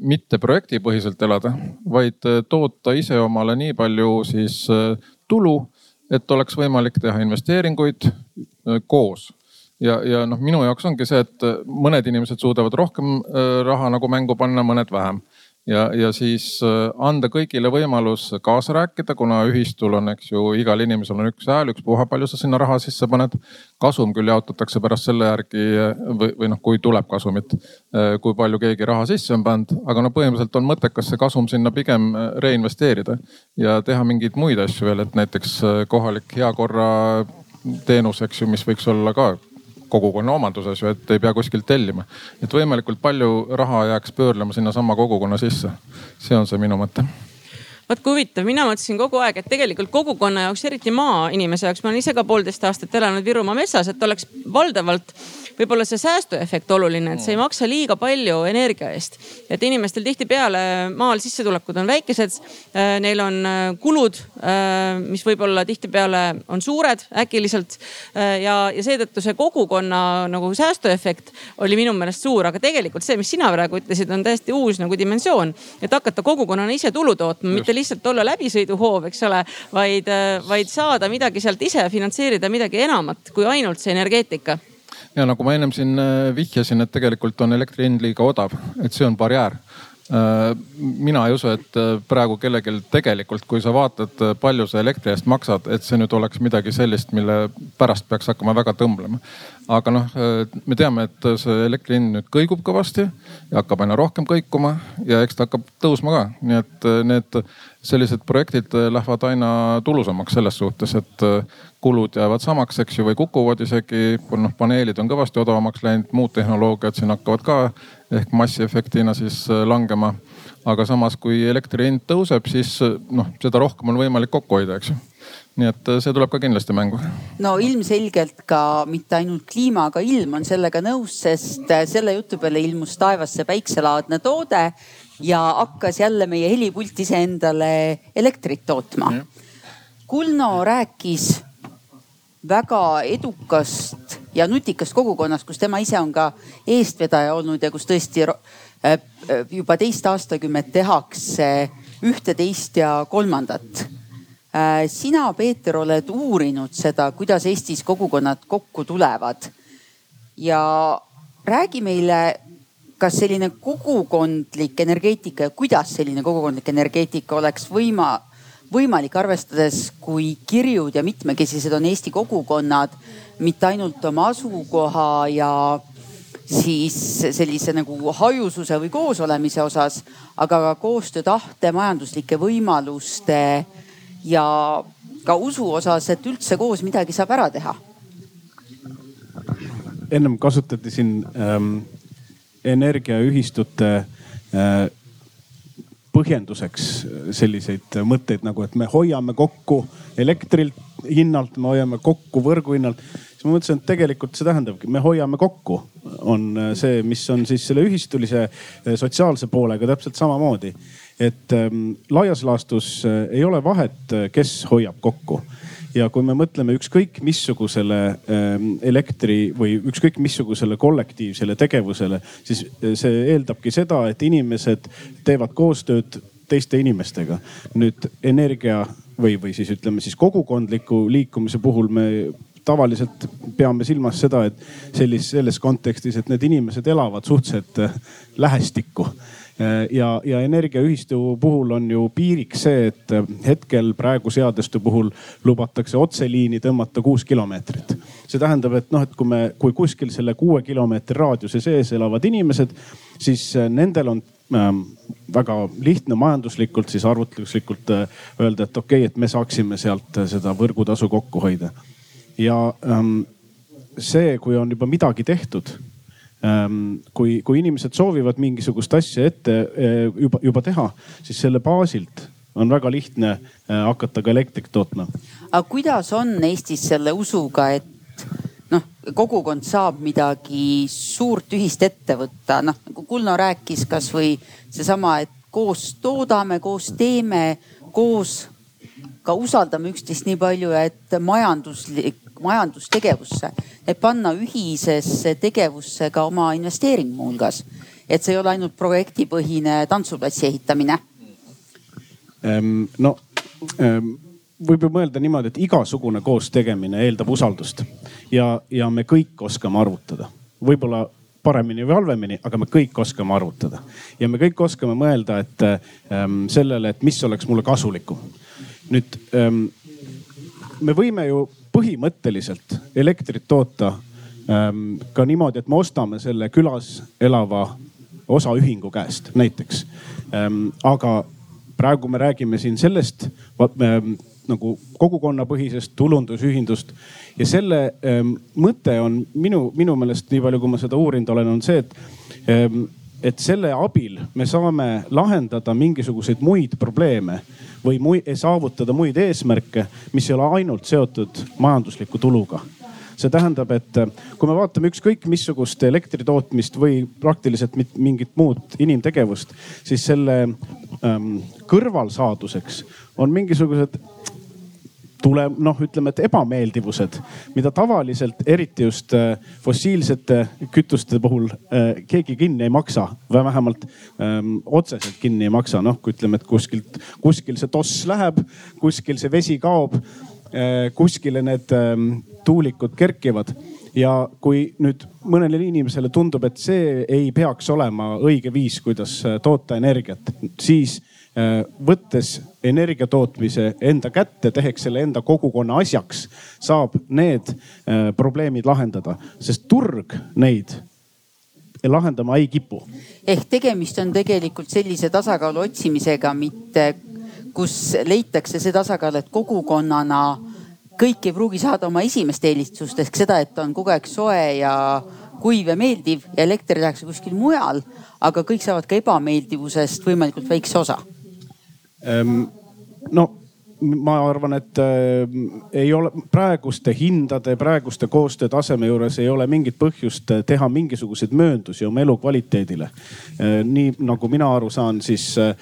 D: mitte projektipõhiselt elada, vaid äh, toota ise omale nii palju siis äh, tulu, et oleks võimalik teha investeeringuid koos. ja, ja noh, minu jaoks ongi see, et mõned inimesed suudavad rohkem raha nagu mängu panna, mõned vähem ja, ja siis äh, anda kõigile võimalus kaasa rääkida, kuna ühistul on, eks ju, igal inimesel on üks hääl, ükspuha palju sa sinna raha sisse paned. kasum küll jaotatakse pärast selle järgi või, või noh, kui tuleb kasumit, äh, kui palju keegi raha sisse on pannud, aga no põhimõtteliselt on mõttekas see kasum sinna pigem äh, reinvesteerida ja teha mingeid muid asju veel, et näiteks kohalik heakorra teenus, eks ju, mis võiks olla ka kogukonna omanduses ju, et ei pea kuskilt tellima. et võimalikult palju raha jääks pöörlema sinnasama kogukonna sisse. see on see minu mõte
C: vot kui huvitav, mina mõtlesin kogu aeg, et tegelikult kogukonna jaoks, eriti maainimese jaoks, ma olen ise ka poolteist aastat elanud Virumaa metsas, et oleks valdavalt võib-olla see säästuefekt oluline, et sa ei maksa liiga palju energia eest. et inimestel tihtipeale maal sissetulekud on väikesed, äh, neil on äh, kulud, äh, mis võib-olla tihtipeale on suured äkiliselt ja, ja seetõttu see kogukonna nagu säästuefekt oli minu meelest suur, aga tegelikult see, mis sina praegu ütlesid, on täiesti uus nagu dimensioon, et hakata kogukonnana ise tulu tootma, mitte lihtsalt olla läbisõiduhoov, eks ole, vaid, vaid saada midagi sealt ise finantseerida midagi enamat kui ainult see energeetika
D: ja nagu ma ennem siin äh, vihjasin, et tegelikult on elektri hind liiga odav, et see on barjäär äh, mina ei usu, et äh, praegu kellelgi tegelikult, kui sa vaatad, palju sa elektri eest maksad, et see nüüd oleks midagi sellist, mille pärast peaks hakkama väga tõmblema. Aga noh, me teame, et see elektri hind nüüd kõigub kõvasti ja hakkab aina rohkem kõikuma ja eks ta hakkab tõusma ka, nii et need sellised projektid lähevad aina tulusamaks selles suhtes, et kulud jäävad samaks, eks ju, või kukuvad isegi. noh, paneelid on kõvasti odavamaks läinud, muud tehnoloogiad siin hakkavad ka ehk massiefektina siis äh, langema. aga samas, kui elektri hind tõuseb, siis äh, noh, seda rohkem on võimalik kokku hoida, eks ju nii et äh, see tuleb ka kindlasti mängu.
B: no ilmselgelt ka mitte ainult kliima, aga ilm on sellega nõus, sest selle jutu peale ilmus taevasse päikselaadne toode ja hakkas jälle meie helipultis endale elektrit tootma. Kulno rääkis väga edukast ja nutikast kogukonnast, kus tema ise on ka eestvedaja olnud ja kus tõesti äh, äh, juba teist aastakümmet tehakse ühte, teist ja kolmandat. Äh, sina, Peeter, oled uurinud seda, kuidas Eestis kogukonnad kokku tulevad. ja räägi meile, kas selline kogukondlik energeetika ja kuidas selline kogukondlik energeetika oleks võima võimalik, arvestades, kui kirjud ja mitmekesised on Eesti kogukonnad, mitte ainult oma asukoha ja siis sellise nagu hajususe või koosolemise osas, aga ka koostöötahte, majanduslike võimaluste ja ka usu osas, et üldse koos midagi saab ära teha.
G: ennem kasutati siin ähm, energiaühistute äh, põhjenduseks selliseid mõtteid nagu, et me hoiame kokku elektrilt hinnalt, me hoiame kokku võrgu hinnalt. siis ma mõtlesin, et tegelikult see tähendabki, me hoiame kokku, on see, mis on siis selle ühistulise eh, sotsiaalse poolega täpselt samamoodi. Et ähm, laias laastus äh, ei ole vahet, eh, kes hoiab kokku ja kui me mõtleme ükskõik missugusele ähm, elektri või ükskõik missugusele kollektiivsele tegevusele, siis äh, see eeldabki seda, et inimesed teevad koostööd teiste inimestega. nüüd energia või, või siis ütleme siis kogukondliku liikumise puhul me tavaliselt peame silmas seda, et sellis, selles kontekstis, et need inimesed elavad suhteliselt äh, lähestikku Äh, ja, ja energiaühistu puhul on ju piiriks see, et äh, hetkel praegu seaduste puhul lubatakse otseliini tõmmata kuus kilomeetrit. see tähendab, et noh, et kui me, kui kuskil selle kuue kilomeetri raadiuse sees elavad inimesed, siis äh, nendel on ähm, väga lihtne majanduslikult siis arvutuslikult öelda, et okei okay,, et me saaksime sealt seda võrgutasu kokku hoida. ja ähm, see, kui on juba midagi tehtud kui, kui inimesed soovivad mingisugust asja ette eh, juba, juba teha, siis selle baasilt on väga lihtne eh, hakata ka elektrit tootma.
B: aga kuidas on Eestis selle usuga, et noh, kogukond saab midagi suurt ühist ette võtta, noh nagu Kulno rääkis, kasvõi seesama, et koos toodame, koos teeme, koos ka usaldame üksteist nii palju, et majanduslik majandustegevusse, et panna ühisesse tegevusse ka oma investeering muuhulgas. et see ei ole ainult projektipõhine tantsuplatsi ehitamine.
G: Ehm, no ehm, võib ju mõelda niimoodi, et igasugune koos tegemine eeldab usaldust ja, ja me kõik oskame arvutada, võib-olla paremini või halvemini, aga me kõik oskame arvutada ja me kõik oskame mõelda, et ähm, sellele, et mis oleks mulle kasulikum. nüüd ähm, me võime ju põhimõtteliselt elektrit toota ähm, ka niimoodi, et me ostame selle külas elava osaühingu käest näiteks ähm,. aga praegu me räägime siin sellest ähm, nagu kogukonnapõhisest tulundusühindust ja selle mõte on minu, minu meelest, nii palju kui ma seda uurinud olen, on see, et et selle abil me saame lahendada mingisuguseid muid probleeme või mui, saavutada muid eesmärke, mis ei ole ainult seotud majandusliku tuluga. see tähendab, et äh, kui me vaatame ükskõik missugust elektri tootmist või praktiliselt mingit muud inimtegevust, siis selle ähm, kõrvalsaaduseks on mingisugused tule, noh, ütleme, et ebameeldivused, mida tavaliselt eriti just äh, fossiilsete kütuste puhul äh, keegi kinni ei maksa või vähemalt ähm, otseselt kinni ei maksa. noh, kui ütleme, et kuskilt, kuskil see toss läheb, kuskil see vesi kaob äh,, kuskile need ähm, tuulikud kerkivad ja kui nüüd mõnele inimesele tundub, et see ei peaks olema õige viis, kuidas toota energiat, siis võttes energia tootmise enda kätte, tehes selle enda kogukonna asjaks, saab need äh, probleemid lahendada, sest turg neid lahendama ei kipu.
B: ehk tegemist on tegelikult sellise tasakaalu otsimisega, mitte kus leitakse see tasakaal, et kogukonnana kõik ei pruugi saada oma esimest eelistust. Ehk seda, et on kogu aeg soe ja kuiv ja meeldiv ja elekter tehakse kuskil mujal, aga kõik saavad ka ebameeldivusest võimalikult väikse osa
G: Ehm, no ma arvan, et äh, ei ole praeguste hindade, praeguste koostöötaseme juures ei ole mingit põhjust äh, teha mingisuguseid mööndusi oma elukvaliteedile äh,. nii nagu mina aru saan, siis äh,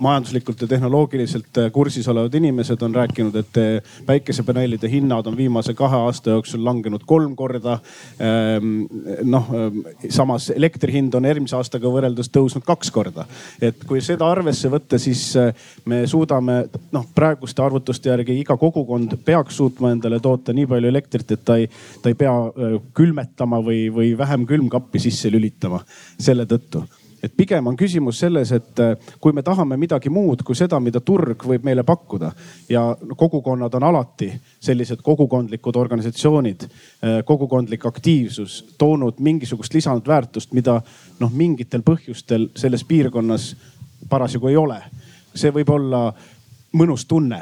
G: majanduslikult ja tehnoloogiliselt äh, kursis olevad inimesed on rääkinud, et äh, päikesepaneelide hinnad on viimase kahe aasta jooksul langenud kolm korda. Ähm, noh, samas elektri hind on eelmise aastaga võrreldes tõusnud kaks korda. et kui seda arvesse võtta, siis me suudame noh praegu praeguste arvutuste järgi iga kogukond peaks suutma endale toota nii palju elektrit, et ta ei, ta ei pea külmetama või, või vähem külmkappi sisse lülitama selle tõttu et pigem on küsimus selles, et kui me tahame midagi muud kui seda, mida turg võib meile pakkuda ja kogukonnad on alati sellised kogukondlikud organisatsioonid, kogukondlik aktiivsus toonud mingisugust lisandväärtust, mida noh, mingitel põhjustel selles piirkonnas parasjagu ei ole. see võib olla mõnus tunne,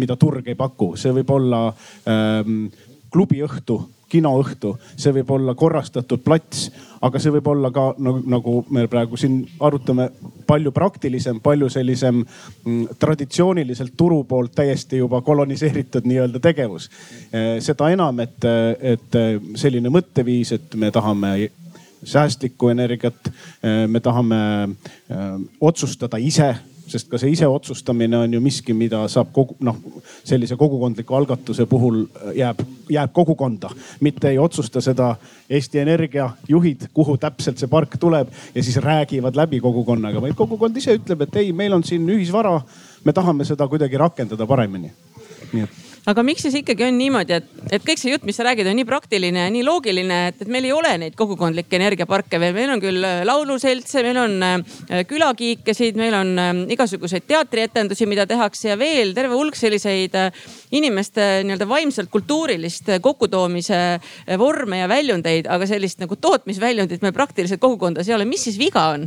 G: mida turg ei paku, see võib olla ähm, klubiõhtu, kinoõhtu, see võib olla korrastatud plats, aga see võib olla ka nagu, nagu me praegu siin arutame, palju praktilisem, palju sellisem mm, traditsiooniliselt turu poolt täiesti juba koloniseeritud nii-öelda tegevus e,. seda enam, et, et selline mõtteviis, et me tahame säästlikku energiat, e, me tahame öö, otsustada ise sest ka see iseotsustamine on ju miski, mida saab kogu noh, sellise kogukondliku algatuse puhul äh, jääb, jääb kogukonda. mitte ei otsusta seda Eesti Energia juhid, kuhu täpselt see park tuleb ja siis räägivad läbi kogukonnaga, vaid kogukond ise ütleb, et ei, meil on siin ühisvara. me tahame seda kuidagi rakendada paremini. nii et
C: aga miks siis ikkagi on niimoodi, et, et kõik see jutt, mis sa räägid, on nii praktiline ja nii loogiline, et, et meil ei ole neid kogukondlikke energiaparke veel, meil on küll äh, lauluseltse, meil on äh, külakiikesid, meil on äh, igasuguseid teatrietendusi, mida tehakse ja veel terve hulk selliseid inimeste nii-öelda vaimselt kultuurilist kokkutoomise vorme ja väljundeid, aga sellist nagu tootmisväljundit meil praktiliselt kogukondas ei ole. mis siis viga on?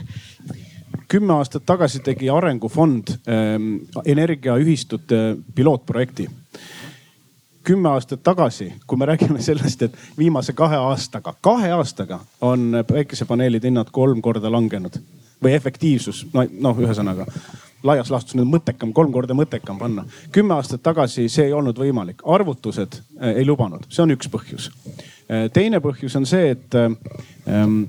G: kümme aastat tagasi tegi Arengufond ähm, energiaühistute pilootprojekti kümme aastat tagasi, kui me räägime sellest, et viimase kahe aastaga, kahe aastaga on päikesepaneelide hinnad kolm korda langenud või efektiivsus, no, noh, ühesõnaga laias laastus nüüd mõttekam, kolm korda mõttekam panna. kümme aastat tagasi see ei olnud võimalik, arvutused äh, ei lubanud, see on üks põhjus. Äh, teine põhjus on see, et ähm,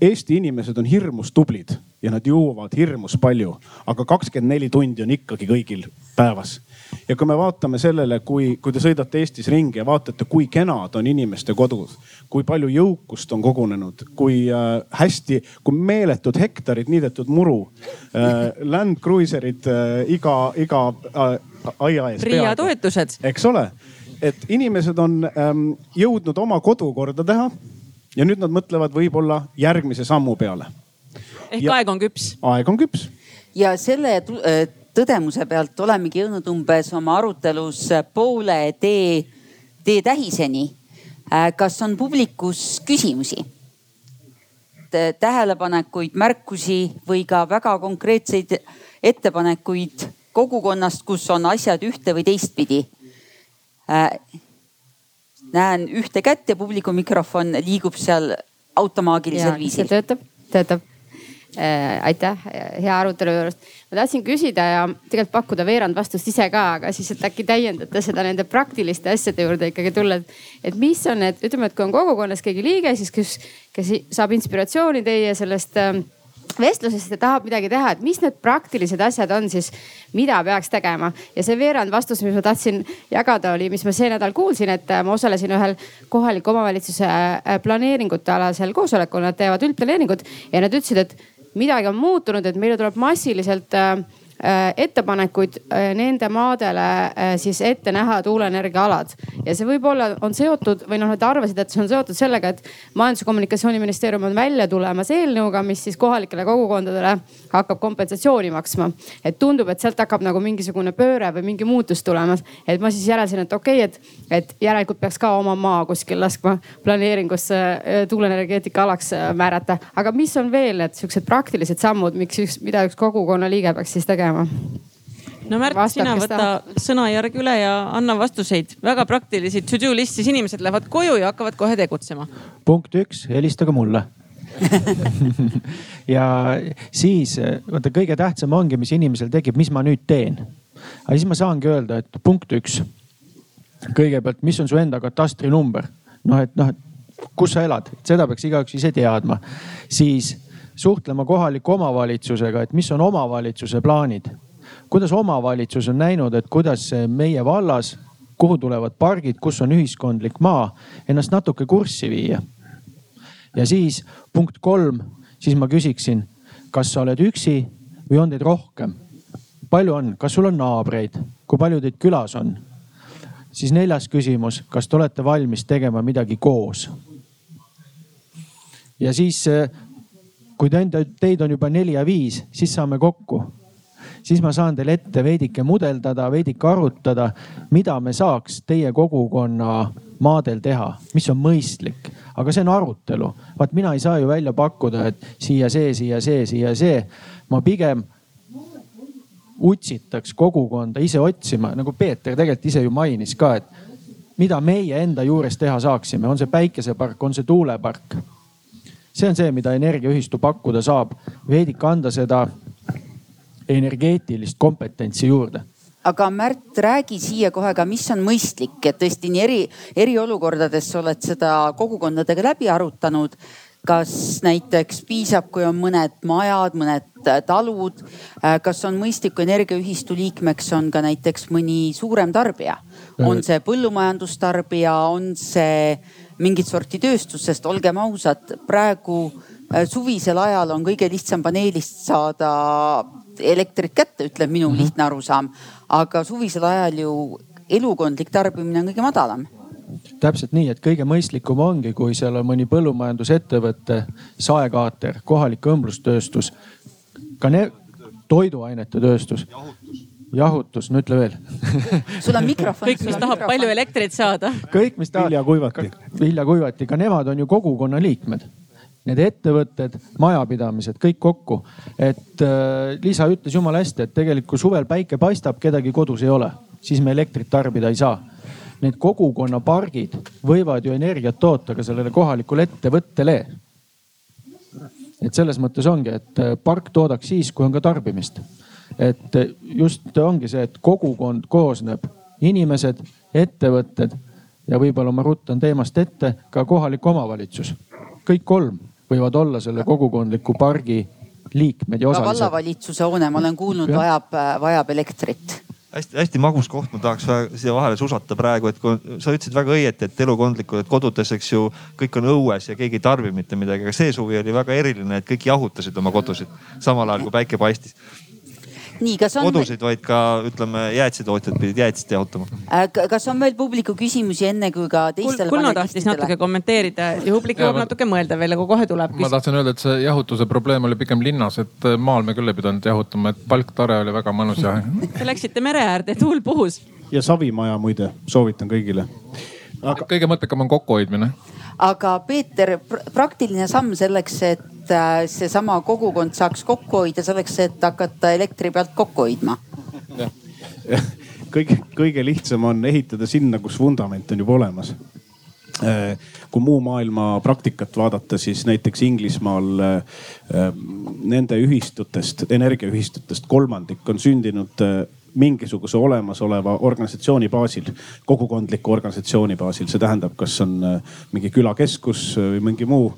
G: Eesti inimesed on hirmus tublid ja nad jõuavad hirmus palju, aga kakskümmend neli tundi on ikkagi kõigil päevas ja kui me vaatame sellele, kui, kui te sõidate Eestis ringi ja vaatate, kui kenad on inimeste kodud, kui palju jõukust on kogunenud, kui äh, hästi, kui meeletud hektarid niidetud muru äh,, Land Cruiserid äh, iga, iga äh, aia ees.
C: Riia toetused.
G: eks ole, et inimesed on ähm, jõudnud oma kodu korda teha ja nüüd nad mõtlevad võib-olla järgmise sammu peale.
C: ehk ja, aeg on küps.
G: aeg on küps.
B: ja selle äh, tõdemuse pealt olemegi jõudnud umbes oma arutelus poole tee, teetähiseni. Äh, kas on publikus küsimusi? tähelepanekuid, märkusi või ka väga konkreetseid ettepanekuid kogukonnast, kus on asjad ühte või teistpidi? Äh, näen ühte kätt ja publiku mikrofon liigub seal automaagilisel viisil.
H: töötab, töötab Äh, aitäh hea arutelu juurest. ma tahtsin küsida ja tegelikult pakkuda veerand vastust ise ka, aga siis, et äkki täiendate seda nende praktiliste asjade juurde ikkagi tulla. et mis on need, ütleme, et kui on kogukonnas keegi liige, siis kes, kes saab inspiratsiooni teie sellest äh, vestlusest ja tahab midagi teha, et mis need praktilised asjad on siis, mida peaks tegema. ja see veerand vastus, mis ma tahtsin jagada, oli, mis ma see nädal kuulsin, et äh, ma osalesin ühel kohaliku omavalitsuse äh, planeeringute alasel koosolekul, nad teevad üldplaneeringut ja nad ütlesid, et midagi on muutunud, et meile tuleb massiliselt äh, ettepanekuid äh, nende maadele äh, siis ette näha tuuleenergia alad. ja see võib-olla on seotud või noh, nad arvasid, et see on seotud sellega, et majandus- ja kommunikatsiooniministeerium on välja tulemas eelnõuga, mis siis kohalikele kogukondadele hakkab kompensatsiooni maksma. et tundub, et sealt hakkab nagu mingisugune pööre või mingi muutus tulemas. et ma siis järeldasin, et okei okay,, et, et järelikult peaks ka oma maa kuskil laskma planeeringusse tuuleenergeetika alaks määrata. aga mis on veel need siuksed praktilised sammud, miks üks, mida üks kogukonna liige peaks siis tegema?
C: Tegema no Märt, sina võta sõnajärg üle ja anna vastuseid, väga praktilisi to do list, siis inimesed lähevad koju ja hakkavad kohe tegutsema.
F: punkt üks, helistage mulle ja siis vaata, kõige tähtsam ongi, mis inimesel tekib, mis ma nüüd teen. aga siis ma saangi öelda, et punkt üks. kõigepealt, mis on su enda katastrinumber? noh, et noh, et kus sa elad, seda peaks igaüks ise teadma. siis suhtlema kohaliku omavalitsusega, et mis on omavalitsuse plaanid. kuidas omavalitsus on näinud, et kuidas meie vallas, kuhu tulevad pargid, kus on ühiskondlik maa, ennast natuke kurssi viia. ja siis punkt kolm, siis ma küsiksin, kas sa oled üksi või on teid rohkem? palju on, kas sul on naabreid, kui palju teid külas on? siis neljas küsimus, kas te olete valmis tegema midagi koos? ja siis kui teid on juba neli ja viis, siis saame kokku. siis ma saan teile ette veidike mudeldada, veidike arutada, mida me saaks teie kogukonna maadel teha, mis on mõistlik. aga see on arutelu. vaat mina ei saa ju välja pakkuda, et siia see, siia see, siia see. ma pigem utsitaks kogukonda ise otsima, nagu Peeter tegelikult ise ju mainis ka, et mida meie enda juures teha saaksime, on see päikesepark, on see tuulepark see on see, mida energiaühistu pakkuda saab, veidike anda seda energeetilist kompetentsi juurde.
B: Aga Märt, räägi siia kohe ka, mis on mõistlik, et tõesti nii eri, eriolukordades oled seda kogukondadega läbi arutanud. kas näiteks piisab, kui on mõned majad, mõned talud, kas on mõistlik, kui energiaühistu liikmeks on ka näiteks mõni suurem tarbija, on see põllumajandustarbija, on see mingit sorti tööstus, sest olgem ausad, praegu äh, suvisel ajal on kõige lihtsam paneelist saada elektrit kätte, ütleb minu -hmm. lihtne arusaam. aga suvisel ajal ju elukondlik tarbimine on kõige madalam
F: täpselt nii, et kõige mõistlikum ongi, kui seal on mõni põllumajandusettevõte, saekaater, kohalik õmblustööstus, ka ne-, toiduainete tööstus jahutus, no ütle veel
B: sul on mikrofon.
C: kõik, mis tahab palju elektrit saada.
F: kõik, mis tahab.
G: viljakuivati.
F: viljakuivati, ka nemad on ju kogukonna liikmed. Need ettevõtted, majapidamised, kõik kokku. et äh, Liisa ütles jumala hästi, et tegelikult kui suvel päike paistab, kedagi kodus ei ole, siis me elektrit tarbida ei saa. Need kogukonnapargid võivad ju energiat toota ka sellele kohalikule ettevõttele et selles mõttes ongi, et äh, park toodaks siis, kui on ka tarbimist et just ongi see, et kogukond koosneb, inimesed, ettevõtted ja võib-olla ma ruttan teemast ette, ka kohalik omavalitsus. kõik kolm võivad olla selle kogukondliku pargi liikmed ja osalised.
B: vallavalitsuse hoone, ma olen kuulnud, vajab, vajab elektrit
E: hästi-hästi magus koht, ma tahaks siia vahele susata praegu, et kui sa ütlesid väga õieti, et elukondlikud, et kodudes, eks ju, kõik on õues ja keegi ei tarbi mitte midagi, aga see suvi oli väga eriline, et kõik jahutasid oma kodusid samal ajal kui päike paistis
B: nii, kas on.
E: kodusid, vaid ka ütleme, jäätisetootjad pidid jäätist jahutama
B: äh,. kas on veel publiku küsimusi enne kui ka teistele
C: Kul? Kulno tahtis natuke kommenteerida ja publik jõuab ma... natuke mõelda veel, aga kohe tuleb.
D: ma tahtsin öelda, et see jahutuse probleem oli pigem linnas, et äh, maal me küll ei pidanud jahutama, et palktare oli väga mõnus ja.
C: Te läksite mere äärde, tuul puhus.
G: ja Savimaja muide, soovitan kõigile
D: aga.... kõige mõttekam on kokkuhoidmine.
B: aga Peeter, praktiline samm selleks, et äh, seesama kogukond saaks kokku hoida, selleks, et hakata elektri pealt kokku hoidma?
G: kõige, kõige lihtsam on ehitada sinna, kus vundament on juba olemas. Kui muu maailma praktikat vaadata, siis näiteks Inglismaal nende ühistutest, energiaühistutest kolmandik on sündinud mingisuguse olemasoleva organisatsiooni baasil, kogukondliku organisatsiooni baasil, see tähendab, kas on mingi külakeskus või mingi muu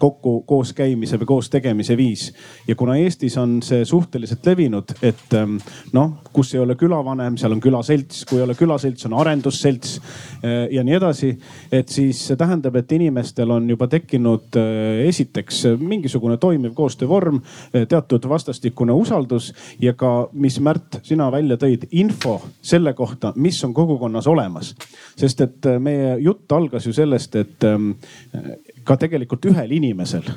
G: kokku kooskäimise või koos tegemise viis. ja kuna Eestis on see suhteliselt levinud, et ähm, noh, kus ei ole külavanem, seal on külaselts, kui ei ole külaselts, on arendusselts äh, ja nii edasi. et siis see tähendab, et inimestel on juba tekkinud äh, esiteks mingisugune toimiv koostöövorm, äh, teatud vastastikune usaldus ja ka, mis Märt, sina välja tõid, info selle kohta, mis on kogukonnas olemas. sest et meie jutt algas ju sellest, et ähm, ka tegelikult ühel inimesel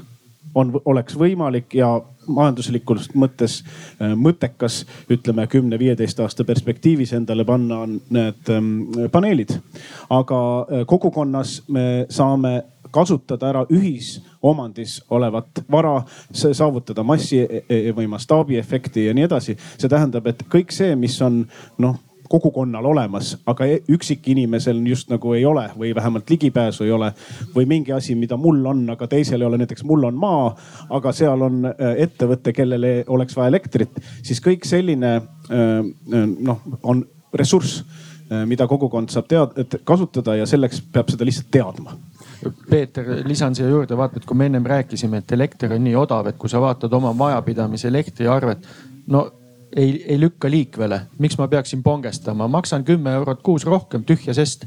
G: on, oleks võimalik ja majanduslikus mõttes äh, mõttekas, ütleme kümne-viieteist aasta perspektiivis endale panna need ähm, paneelid. aga äh, kogukonnas me saame kasutada ära ühisomandis olevat vara, saavutada massi e-, e-, või mastaabiefekti ja nii edasi. see tähendab, et kõik see, mis on noh kogukonnal olemas, aga e-, üksikinimesel just nagu ei ole või vähemalt ligipääsu ei ole. või mingi asi, mida mul on, aga teisel ei ole, näiteks mul on maa, aga seal on äh, ettevõte, kellele oleks vaja elektrit, siis kõik selline äh, äh, noh, on ressurss, mida kogukond saab tead-, kasutada ja selleks peab seda lihtsalt teadma
F: Peeter, lisan siia juurde, vaata, et kui me ennem rääkisime, et elekter on nii odav, et kui sa vaatad oma majapidamise elektriarvet, no ei, ei lükka liikvele. miks ma peaksin pongestama, maksan kümme eurot kuus rohkem, tühja sest.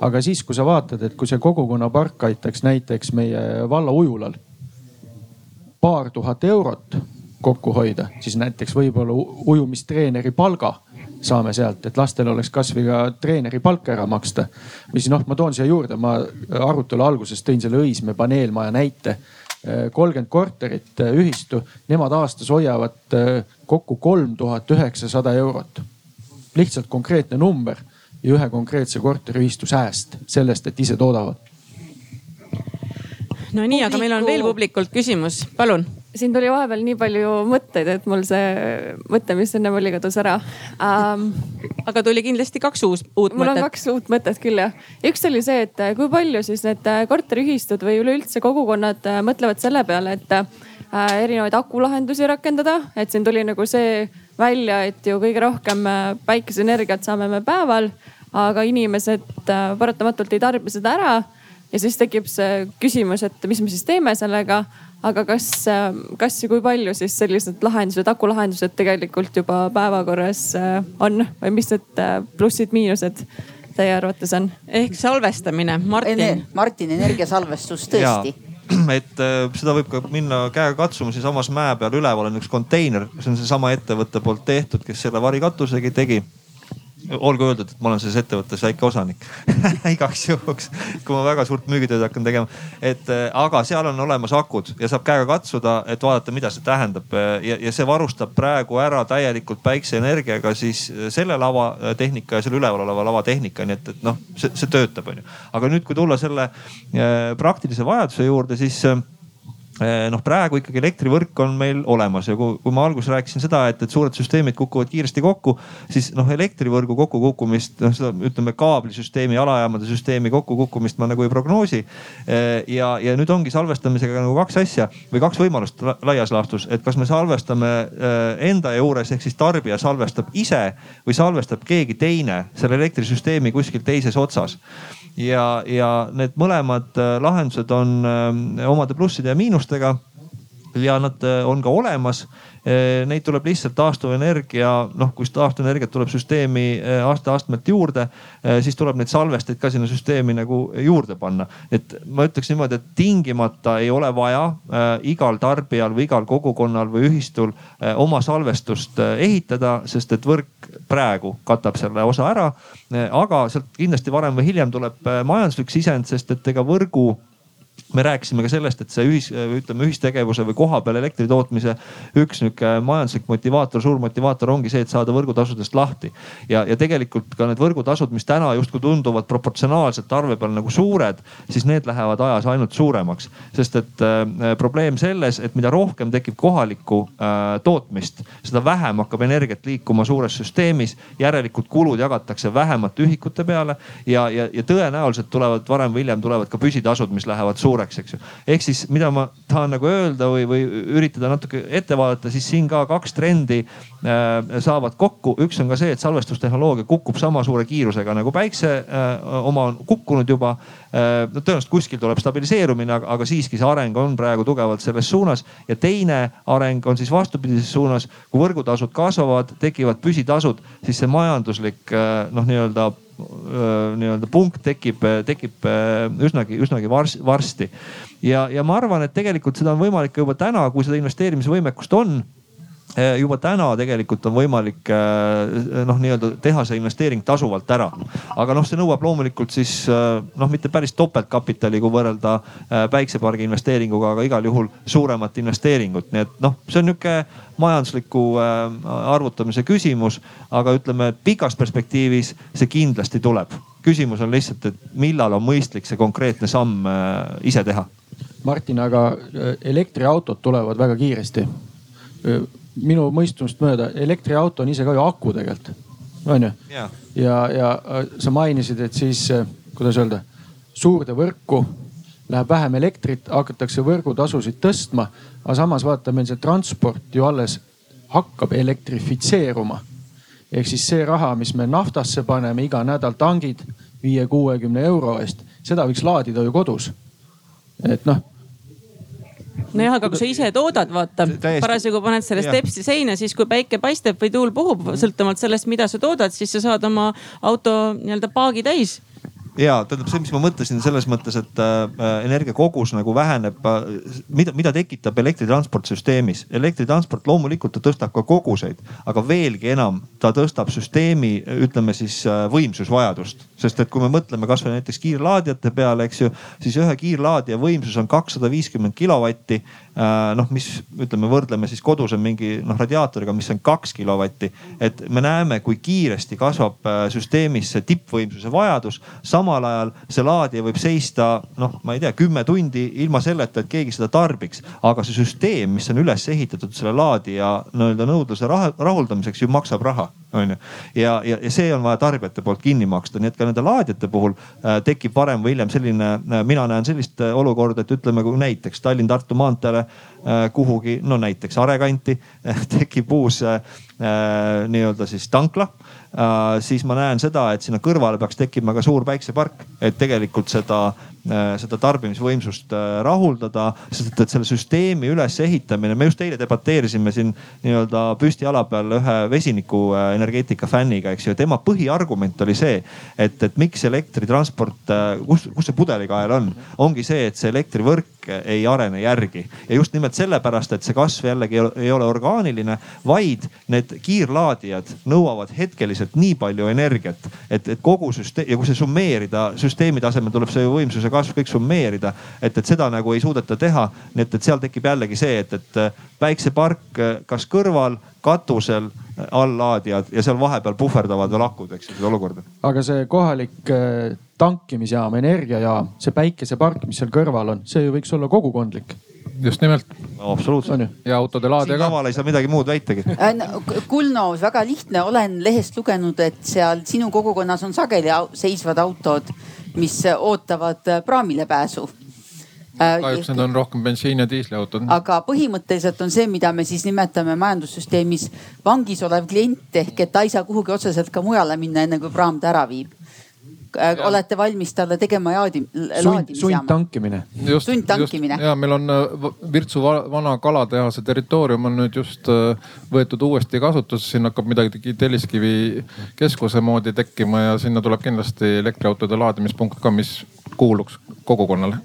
F: aga siis, kui sa vaatad, et kui see kogukonnapark aitaks näiteks meie valla ujulal paar tuhat eurot kokku hoida, siis näiteks võib-olla ujumistreeneri palga saame sealt, et lastel oleks kasvõi ka treeneri palk ära maksta. või siis noh, ma toon siia juurde, ma arutelu alguses tõin selle Õismäe paneelmaja näite kolmkümmend korterit äh, ühistu, nemad aastas hoiavad äh, kokku kolm tuhat üheksasada eurot. lihtsalt konkreetne number ja ühe konkreetse korteriühistu sääst sellest, et ise toodavad.
C: no nii, aga meil on veel publikult küsimus, palun
I: siin tuli vahepeal nii palju mõtteid, et mul see mõte, mis ennem oli, kadus ära
C: ähm,. aga tuli kindlasti kaks uus, uut
I: mul
C: mõtet.
I: mul on kaks uut mõtet küll jah. üks oli see, et äh, kui palju siis need äh, korteriühistud või üleüldse kogukonnad äh, mõtlevad selle peale, et äh, erinevaid akulahendusi rakendada, et siin tuli nagu see välja, et ju kõige rohkem päikeseenergiat saame me päeval, aga inimesed äh, paratamatult ei tarbi seda ära ja siis tekib see küsimus, et mis me siis teeme sellega aga kas, kas ja kui palju siis sellised lahendused, akulahendused tegelikult juba päevakorras äh, on või mis need äh, plussid-miinused teie arvates on?
C: ehk salvestamine, Martin.
B: Martin, energiasalvestus tõesti
E: et äh, seda võib ka minna käega katsuma, siinsamas mäe peal üleval on üks konteiner, see on seesama ettevõtte poolt tehtud, kes selle varikatusegi tegi olgu öeldud, et ma olen selles ettevõttes väike osanik igaks juhuks, kui ma väga suurt müügitööd hakkan tegema. et äh, aga seal on olemas akud ja saab käega katsuda, et vaadata, mida see tähendab ja, ja see varustab praegu ära täielikult päikseenergiaga siis äh, selle lavatehnika ja selle üleval oleva lavatehnika, nii et, et noh, see, see töötab, onju. aga nüüd, kui tulla selle äh, praktilise vajaduse juurde, siis noh, praegu ikkagi elektrivõrk on meil olemas ja kui, kui ma alguses rääkisin seda, et, et suured süsteemid kukuvad kiiresti kokku, siis noh, elektrivõrgu kokkukukkumist, noh seda ütleme kaablisüsteemi, alajaamade süsteemi kokkukukkumist ma nagu ei prognoosi. Eh, ja, ja nüüd ongi salvestamisega nagu kaks asja või kaks võimalust laias laastus, et kas me salvestame eh, enda juures ehk siis tarbija salvestab ise või salvestab keegi teine selle elektrisüsteemi kuskil teises otsas ja, ja need mõlemad äh, lahendused on äh, omade plusside ja miinustega ja nad äh, on ka olemas. Neid tuleb lihtsalt taastuvenergia, noh kui taastuvenergiat tuleb süsteemi aasta-astmelt juurde, siis tuleb neid salvesteid ka sinna süsteemi nagu juurde panna. et ma ütleks niimoodi, et tingimata ei ole vaja igal tarbijal või igal kogukonnal või ühistul oma salvestust ehitada, sest et võrk praegu katab selle osa ära. aga sealt kindlasti varem või hiljem tuleb majanduslik sisend, sest et ega võrgu me rääkisime ka sellest, et see ühis, ütleme ühistegevuse või kohapeal elektri tootmise üks nihuke majanduslik motivaator, suur motivaator ongi see, et saada võrgutasudest lahti. ja, ja tegelikult ka need võrgutasud, mis täna justkui tunduvad proportsionaalselt arve peal nagu suured, siis need lähevad ajas ainult suuremaks. sest et äh, probleem selles, et mida rohkem tekib kohalikku äh, tootmist, seda vähem hakkab energiat liikuma suures süsteemis. järelikult kulud jagatakse vähemate ühikute peale ja, ja, ja tõenäoliselt tulevad varem või hiljem tulevad ka püsitasud, mis lähevad suuremaks suureks, eks ju. ehk siis, mida ma tahan nagu öelda või, või üritada natuke ette vaadata, siis siin ka kaks trendi äh, saavad kokku. üks on ka see, et salvestustehnoloogia kukub sama suure kiirusega nagu päikse äh, oma on kukkunud juba äh,. no tõenäoliselt kuskil tuleb stabiliseerumine, aga, siiski see areng on praegu tugevalt selles suunas. ja teine areng on siis vastupidises suunas, kui võrgutasud kasvavad, tekivad püsitasud, siis see majanduslik äh, noh, nii-öelda nii-öelda punkt tekib, tekib üsnagi, üsnagi varsti. ja, ja ma arvan, et tegelikult seda on võimalik ka juba täna, kui seda investeerimisvõimekust on juba täna tegelikult on võimalik noh, nii-öelda teha see investeering tasuvalt ära. aga noh, see nõuab loomulikult siis noh, mitte päris topeltkapitali, kui võrrelda päiksepargi investeeringuga, aga igal juhul suuremat investeeringut, nii et noh, see on nihuke majandusliku arvutamise küsimus. aga ütleme pikas perspektiivis see kindlasti tuleb. küsimus on lihtsalt, et millal on mõistlik see konkreetne samm ise teha.
F: Martin, aga elektriautod tulevad väga kiiresti. Minu mõistumist mööda elektriauto on ise ka ju aku tegelikult, on ju? ja, ja, ja sa mainisid, et siis kuidas öelda, suurde võrku läheb vähem elektrit, hakatakse võrgutasusid tõstma. aga samas vaata, meil see transport ju alles hakkab elektrifitseeruma. ehk siis see raha, mis me naftasse paneme iga nädal tangid viie-kuuekümne euro eest, seda võiks laadida ju kodus. et noh
C: nojah, aga kui sa ise toodad, vaata parasjagu paned selle stepsi seina, siis kui päike paistab või tuul puhub, sõltuvalt sellest, mida sa toodad, siis sa saad oma auto nii-öelda paagi täis
E: ja tähendab see, mis ma mõtlesin selles mõttes, et äh, energiakogus nagu väheneb äh,. mida, mida tekitab elektritransport süsteemis? elektritransport loomulikult ta tõstab ka koguseid, aga veelgi enam ta tõstab süsteemi, ütleme siis äh, võimsusvajadust. sest et kui me mõtleme kasvõi näiteks kiirlaadijate peale, eks ju, siis ühe kiirlaadija võimsus on kakssada viiskümmend kilovatti. Noh, mis ütleme, võrdleme siis koduse mingi noh radiaatoriga, mis on kaks kilovatti. et me näeme, kui kiiresti kasvab äh, süsteemis see tippvõimsuse vajadus. samal ajal see laadija võib seista noh, ma ei tea, kümme tundi ilma selleta, et keegi seda tarbiks. aga see süsteem, mis on üles ehitatud selle laadija nii-öelda nõudluse rahuldamiseks ju maksab raha, on ju. ja, ja, ja see on vaja tarbijate poolt kinni maksta, nii et ka nende laadijate puhul äh, tekib varem või hiljem selline äh,, mina näen sellist äh, olukorda, et ütleme, kui näiteks Tallinn-Tartu maanteele Äh, kuhugi, no näiteks Are kanti tekib uus äh, nii-öelda siis tankla Äh, siis ma näen seda, et sinna kõrvale peaks tekkima ka suur päiksepark, et tegelikult seda, äh, seda tarbimisvõimsust äh, rahuldada. sest et selle süsteemi ülesehitamine, me just eile debateerisime siin nii-öelda püstijala peal ühe vesinikuenergeetika fänniga, eks ju. tema põhiargument oli see, et, et miks elektritransport, kus, kus see pudelikael on, ongi see, et see elektrivõrk ei arene järgi ja just nimelt sellepärast, et see kasv jällegi ei ole orgaaniline, vaid need kiirlaadijad nõuavad hetkelist praktiliselt nii palju energiat, et, et kogu süsteem ja kui see summeerida süsteemi tasemel tuleb see võimsuse kasv kõik summeerida, et, et seda nagu ei suudeta teha. nii et, et seal tekib jällegi see, et, et päiksepark kas kõrval, katusel, alllaadijad ja seal vahepeal puhverdavad veel akud, eks ju, seda olukorda.
F: aga see kohalik äh, tankimisjaam, energiajaam, see päikesepark, mis seal kõrval on, see ju võiks olla kogukondlik
D: just nimelt
E: no,. absoluutselt.
D: ja autode laadija ka.
E: siin laval ei saa midagi muud väitagi
B: äh, Kulno, väga lihtne, olen lehest lugenud, et seal sinu kogukonnas on sageli seisvad autod, mis ootavad äh, praamile pääsu
D: äh, kahjuks need on rohkem bensiin- ja diisliautod.
B: aga põhimõtteliselt on see, mida me siis nimetame majandussüsteemis vangis olev klient ehk et ta ei saa kuhugi otseselt ka mujale minna, enne kui praam ta ära viib Äh, olete valmis talle tegema jaadi, laadimisjaama?
F: sundtankimine.
B: sundtankimine.
D: ja meil on äh, Virtsu vana kalatehase territoorium on nüüd just äh, võetud uuesti kasutusse, siin hakkab midagi Telliskivi keskuse moodi tekkima ja sinna tuleb kindlasti elektriautode laadimispunkt ka, mis kuuluks kogukonnale.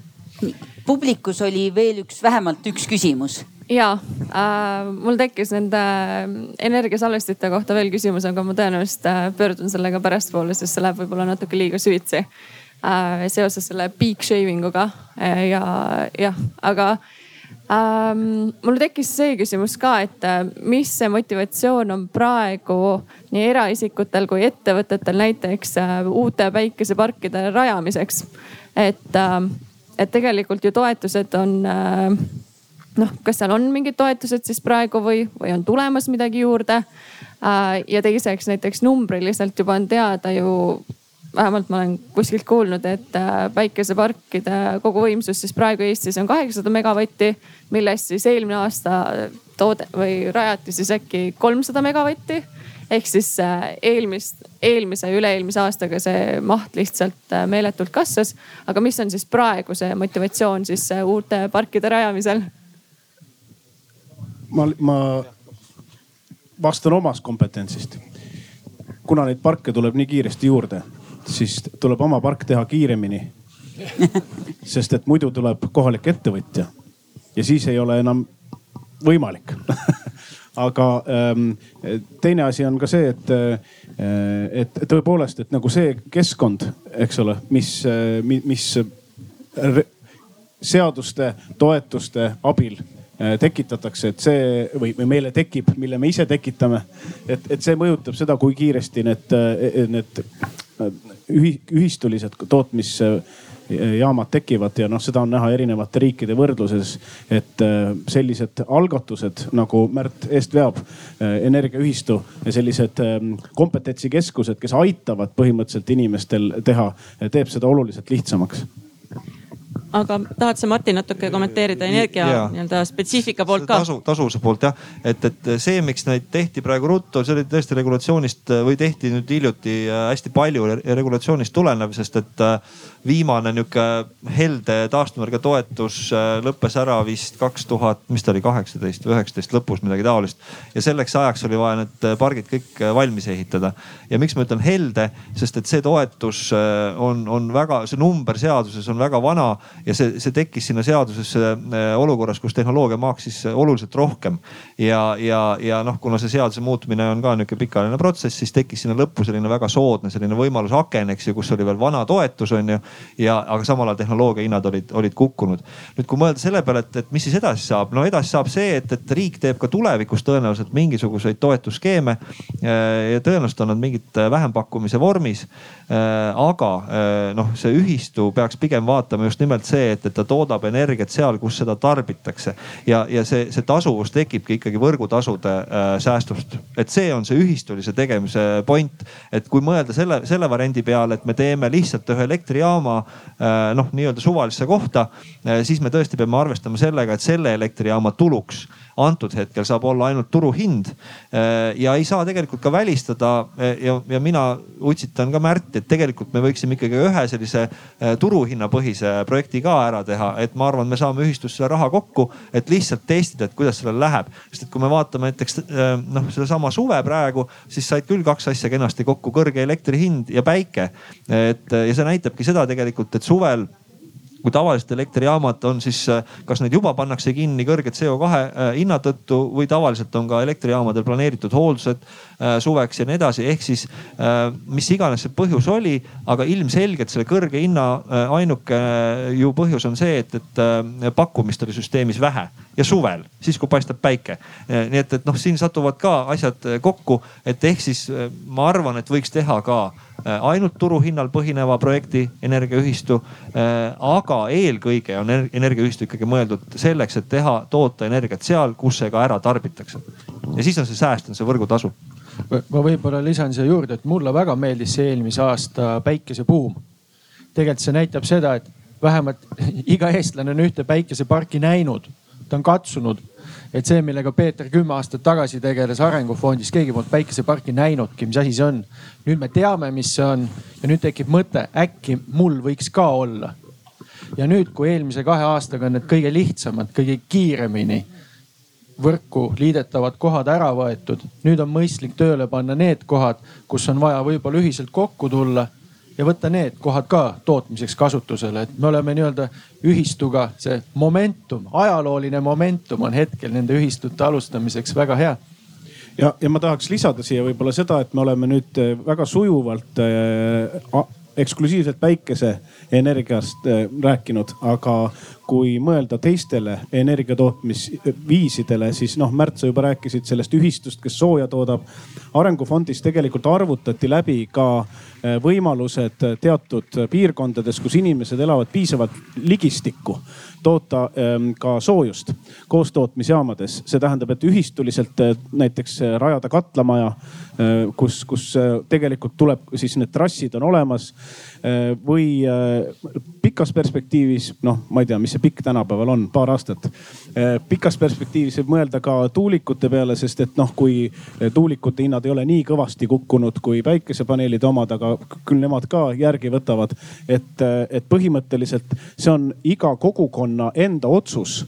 B: Publikus oli veel üks, vähemalt üks küsimus
I: ja äh, mul tekkis nende äh, energiasalvestite kohta veel küsimus, aga ma tõenäoliselt äh, pöördun sellega pärastpoole, sest see läheb võib-olla natuke liiga süvitsi äh, seoses selle peak shaving uga ja jah, aga ähm,. mul tekkis see küsimus ka, et mis see motivatsioon on praegu nii eraisikutel kui ettevõtetel näiteks äh, uute päikeseparkide rajamiseks. et äh,, et tegelikult ju toetused on äh, noh, kas seal on mingid toetused siis praegu või, või on tulemas midagi juurde äh,. ja teiseks näiteks numbriliselt juba on teada ju vähemalt ma olen kuskilt kuulnud, et äh, päikeseparkide koguvõimsus siis praegu Eestis on kaheksasada megavatti, millest siis eelmine aasta toode või rajati siis äkki kolmsada megavatti. Ehk siis äh, eelmist, eelmise üle-eelmise aastaga see maht lihtsalt äh, meeletult kasvas. aga mis on siis praegu see motivatsioon siis uute parkide rajamisel?
G: ma, ma vastan omast kompetentsist kuna neid parke tuleb nii kiiresti juurde, siis tuleb oma park teha kiiremini. sest et muidu tuleb kohalik ettevõtja ja siis ei ole enam võimalik aga ähm, teine asi on ka see, et, äh, et tõepoolest, et nagu see keskkond, eks ole, mis, äh, mis seaduste, toetuste abil äh, tekitatakse, et see või, või meile tekib, mille me ise tekitame. et, et see mõjutab seda, kui kiiresti need, need ühi-, ühistulised tootmisjaamad tekivad ja noh, seda on näha erinevate riikide võrdluses. et äh, sellised algatused nagu Märt eest veab, äh, energiaühistu ja sellised ähm, kompetentsikeskused, kes aitavad põhimõtteliselt inimestel teha, teeb seda oluliselt lihtsamaks
C: aga tahad sa Martin natuke kommenteerida energia nii-öelda spetsiifika poolt ka?
E: tasu, tasuvuse poolt jah, et, et see, miks neid tehti praegu ruttu, see oli tõesti regulatsioonist või tehti nüüd hiljuti äh, hästi palju regulatsioonist tulenev, sest et äh, viimane nihuke helde taastuvenergia toetus äh, lõppes ära vist kaks tuhat, mis ta oli, kaheksateist või üheksateist lõpus midagi taolist. ja selleks ajaks oli vaja need äh, pargid kõik äh, valmis ehitada. ja miks ma ütlen helde, sest et see toetus on, on väga, see number seaduses on väga vana ja see, see tekkis sinna seadusesse olukorras, kus tehnoloogia maksis oluliselt rohkem. ja, ja, ja noh, kuna see seaduse muutmine on ka nihuke pikaajaline protsess, siis tekkis sinna lõppu selline väga soodne selline võimalusaken, eks ju, kus oli veel vana toetus on ju ja, aga samal ajal tehnoloogia hinnad olid, olid kukkunud. nüüd, kui mõelda selle peale, et, et mis siis edasi saab, no edasi saab see, et, et riik teeb ka tulevikus tõenäoliselt mingisuguseid toetusskeeme. ja tõenäoliselt on nad mingid vähempakkumise vormis. aga noh, see ühistu peaks pigem vaatama just nimelt see, et, et ta toodab energiat seal, kus seda tarbitakse. ja, ja see, see tasuvus tekibki ikkagi võrgutasude säästust, et see on see ühistulise tegemise point. et kui mõelda selle, selle variandi peale, et me teeme lihtsalt ühe elektrijaama jaama äh, noh, nii-öelda suvalisse kohta, äh, siis me tõesti peame arvestama sellega, et selle elektrijaama tuluks antud hetkel saab olla ainult turuhind. Äh, ja ei saa tegelikult ka välistada ja, ja mina utsitan ka Märti, et tegelikult me võiksime ikkagi ühe sellise turuhinnapõhise projekti ka ära teha, et ma arvan, me saame ühistus selle raha kokku, et lihtsalt testida, et kuidas sellel läheb. sest et kui me vaatame näiteks noh, sedasama suve praegu, siis said küll kaks asja kenasti kokku, kõrge elektri hind ja päike. et ja see näitabki seda tegelikult, et suvel kui tavaliselt elektrijaamad on siis, kas neid juba pannakse kinni kõrge CO2 äh, hinna tõttu või tavaliselt on ka elektrijaamadel planeeritud hooldused äh, suveks ja nii edasi, ehk siis äh, mis iganes see põhjus oli, aga ilmselgelt selle kõrge hinna ainuke ju põhjus on see, et, et pakkumist oli süsteemis vähe ja suvel, siis kui paistab päike. nii et, et noh, siin satuvad ka asjad kokku, et ehk siis ma arvan, et võiks teha ka Äh, ainult turuhinnal põhineva projekti energiaühistu. Äh, aga eelkõige on energiaühistu ikkagi mõeldud selleks, et teha, toota energiat seal, kus see ka ära tarbitakse. ja siis on see sääst, on see võrgutasu.
F: ma võib-olla lisan siia juurde, et mulle väga meeldis see eelmise aasta päikesebuum. tegelikult see näitab seda, et vähemalt iga eestlane on ühte päikeseparki näinud, ta on katsunud et see, millega Peeter kümme aastat tagasi tegeles Arengufondis, keegi polnud päikeseparki näinudki, mis asi see on. nüüd me teame, mis see on ja nüüd tekib mõte, äkki mul võiks ka olla. ja nüüd, kui eelmise kahe aastaga on need kõige lihtsamad, kõige kiiremini võrku liidetavad kohad ära võetud, nüüd on mõistlik tööle panna need kohad, kus on vaja võib-olla ühiselt kokku tulla ja võtta need kohad ka tootmiseks kasutusele, et me oleme nii-öelda ühistuga, see momentum, ajalooline momentum on hetkel nende ühistute alustamiseks väga hea.
G: Ja, ja ma tahaks lisada siia võib-olla seda, et me oleme nüüd äh, väga sujuvalt äh, eksklusiivselt päikeseenergiast äh, rääkinud, aga kui mõelda teistele energiatootmisviisidele, siis noh, Märt, sa juba rääkisid sellest ühistust, kes sooja toodab. arengufondis tegelikult arvutati läbi ka äh, võimalused teatud piirkondades, kus inimesed elavad piisavalt ligistikku toota ähm, ka soojust koostootmisjaamades. see tähendab, et ühistuliselt äh, näiteks rajada katlamaja, kus, kus tegelikult tuleb siis need trassid on olemas Äh, või äh, pikas perspektiivis, noh, ma ei tea, mis see pikk tänapäeval on, paar aastat. Äh, pikas perspektiivis võib mõelda ka tuulikute peale, sest et noh, kui tuulikute hinnad ei ole nii kõvasti kukkunud kui päikesepaneelide omad, aga küll nemad ka järgi võtavad. et, et põhimõtteliselt see on iga kogukonna enda otsus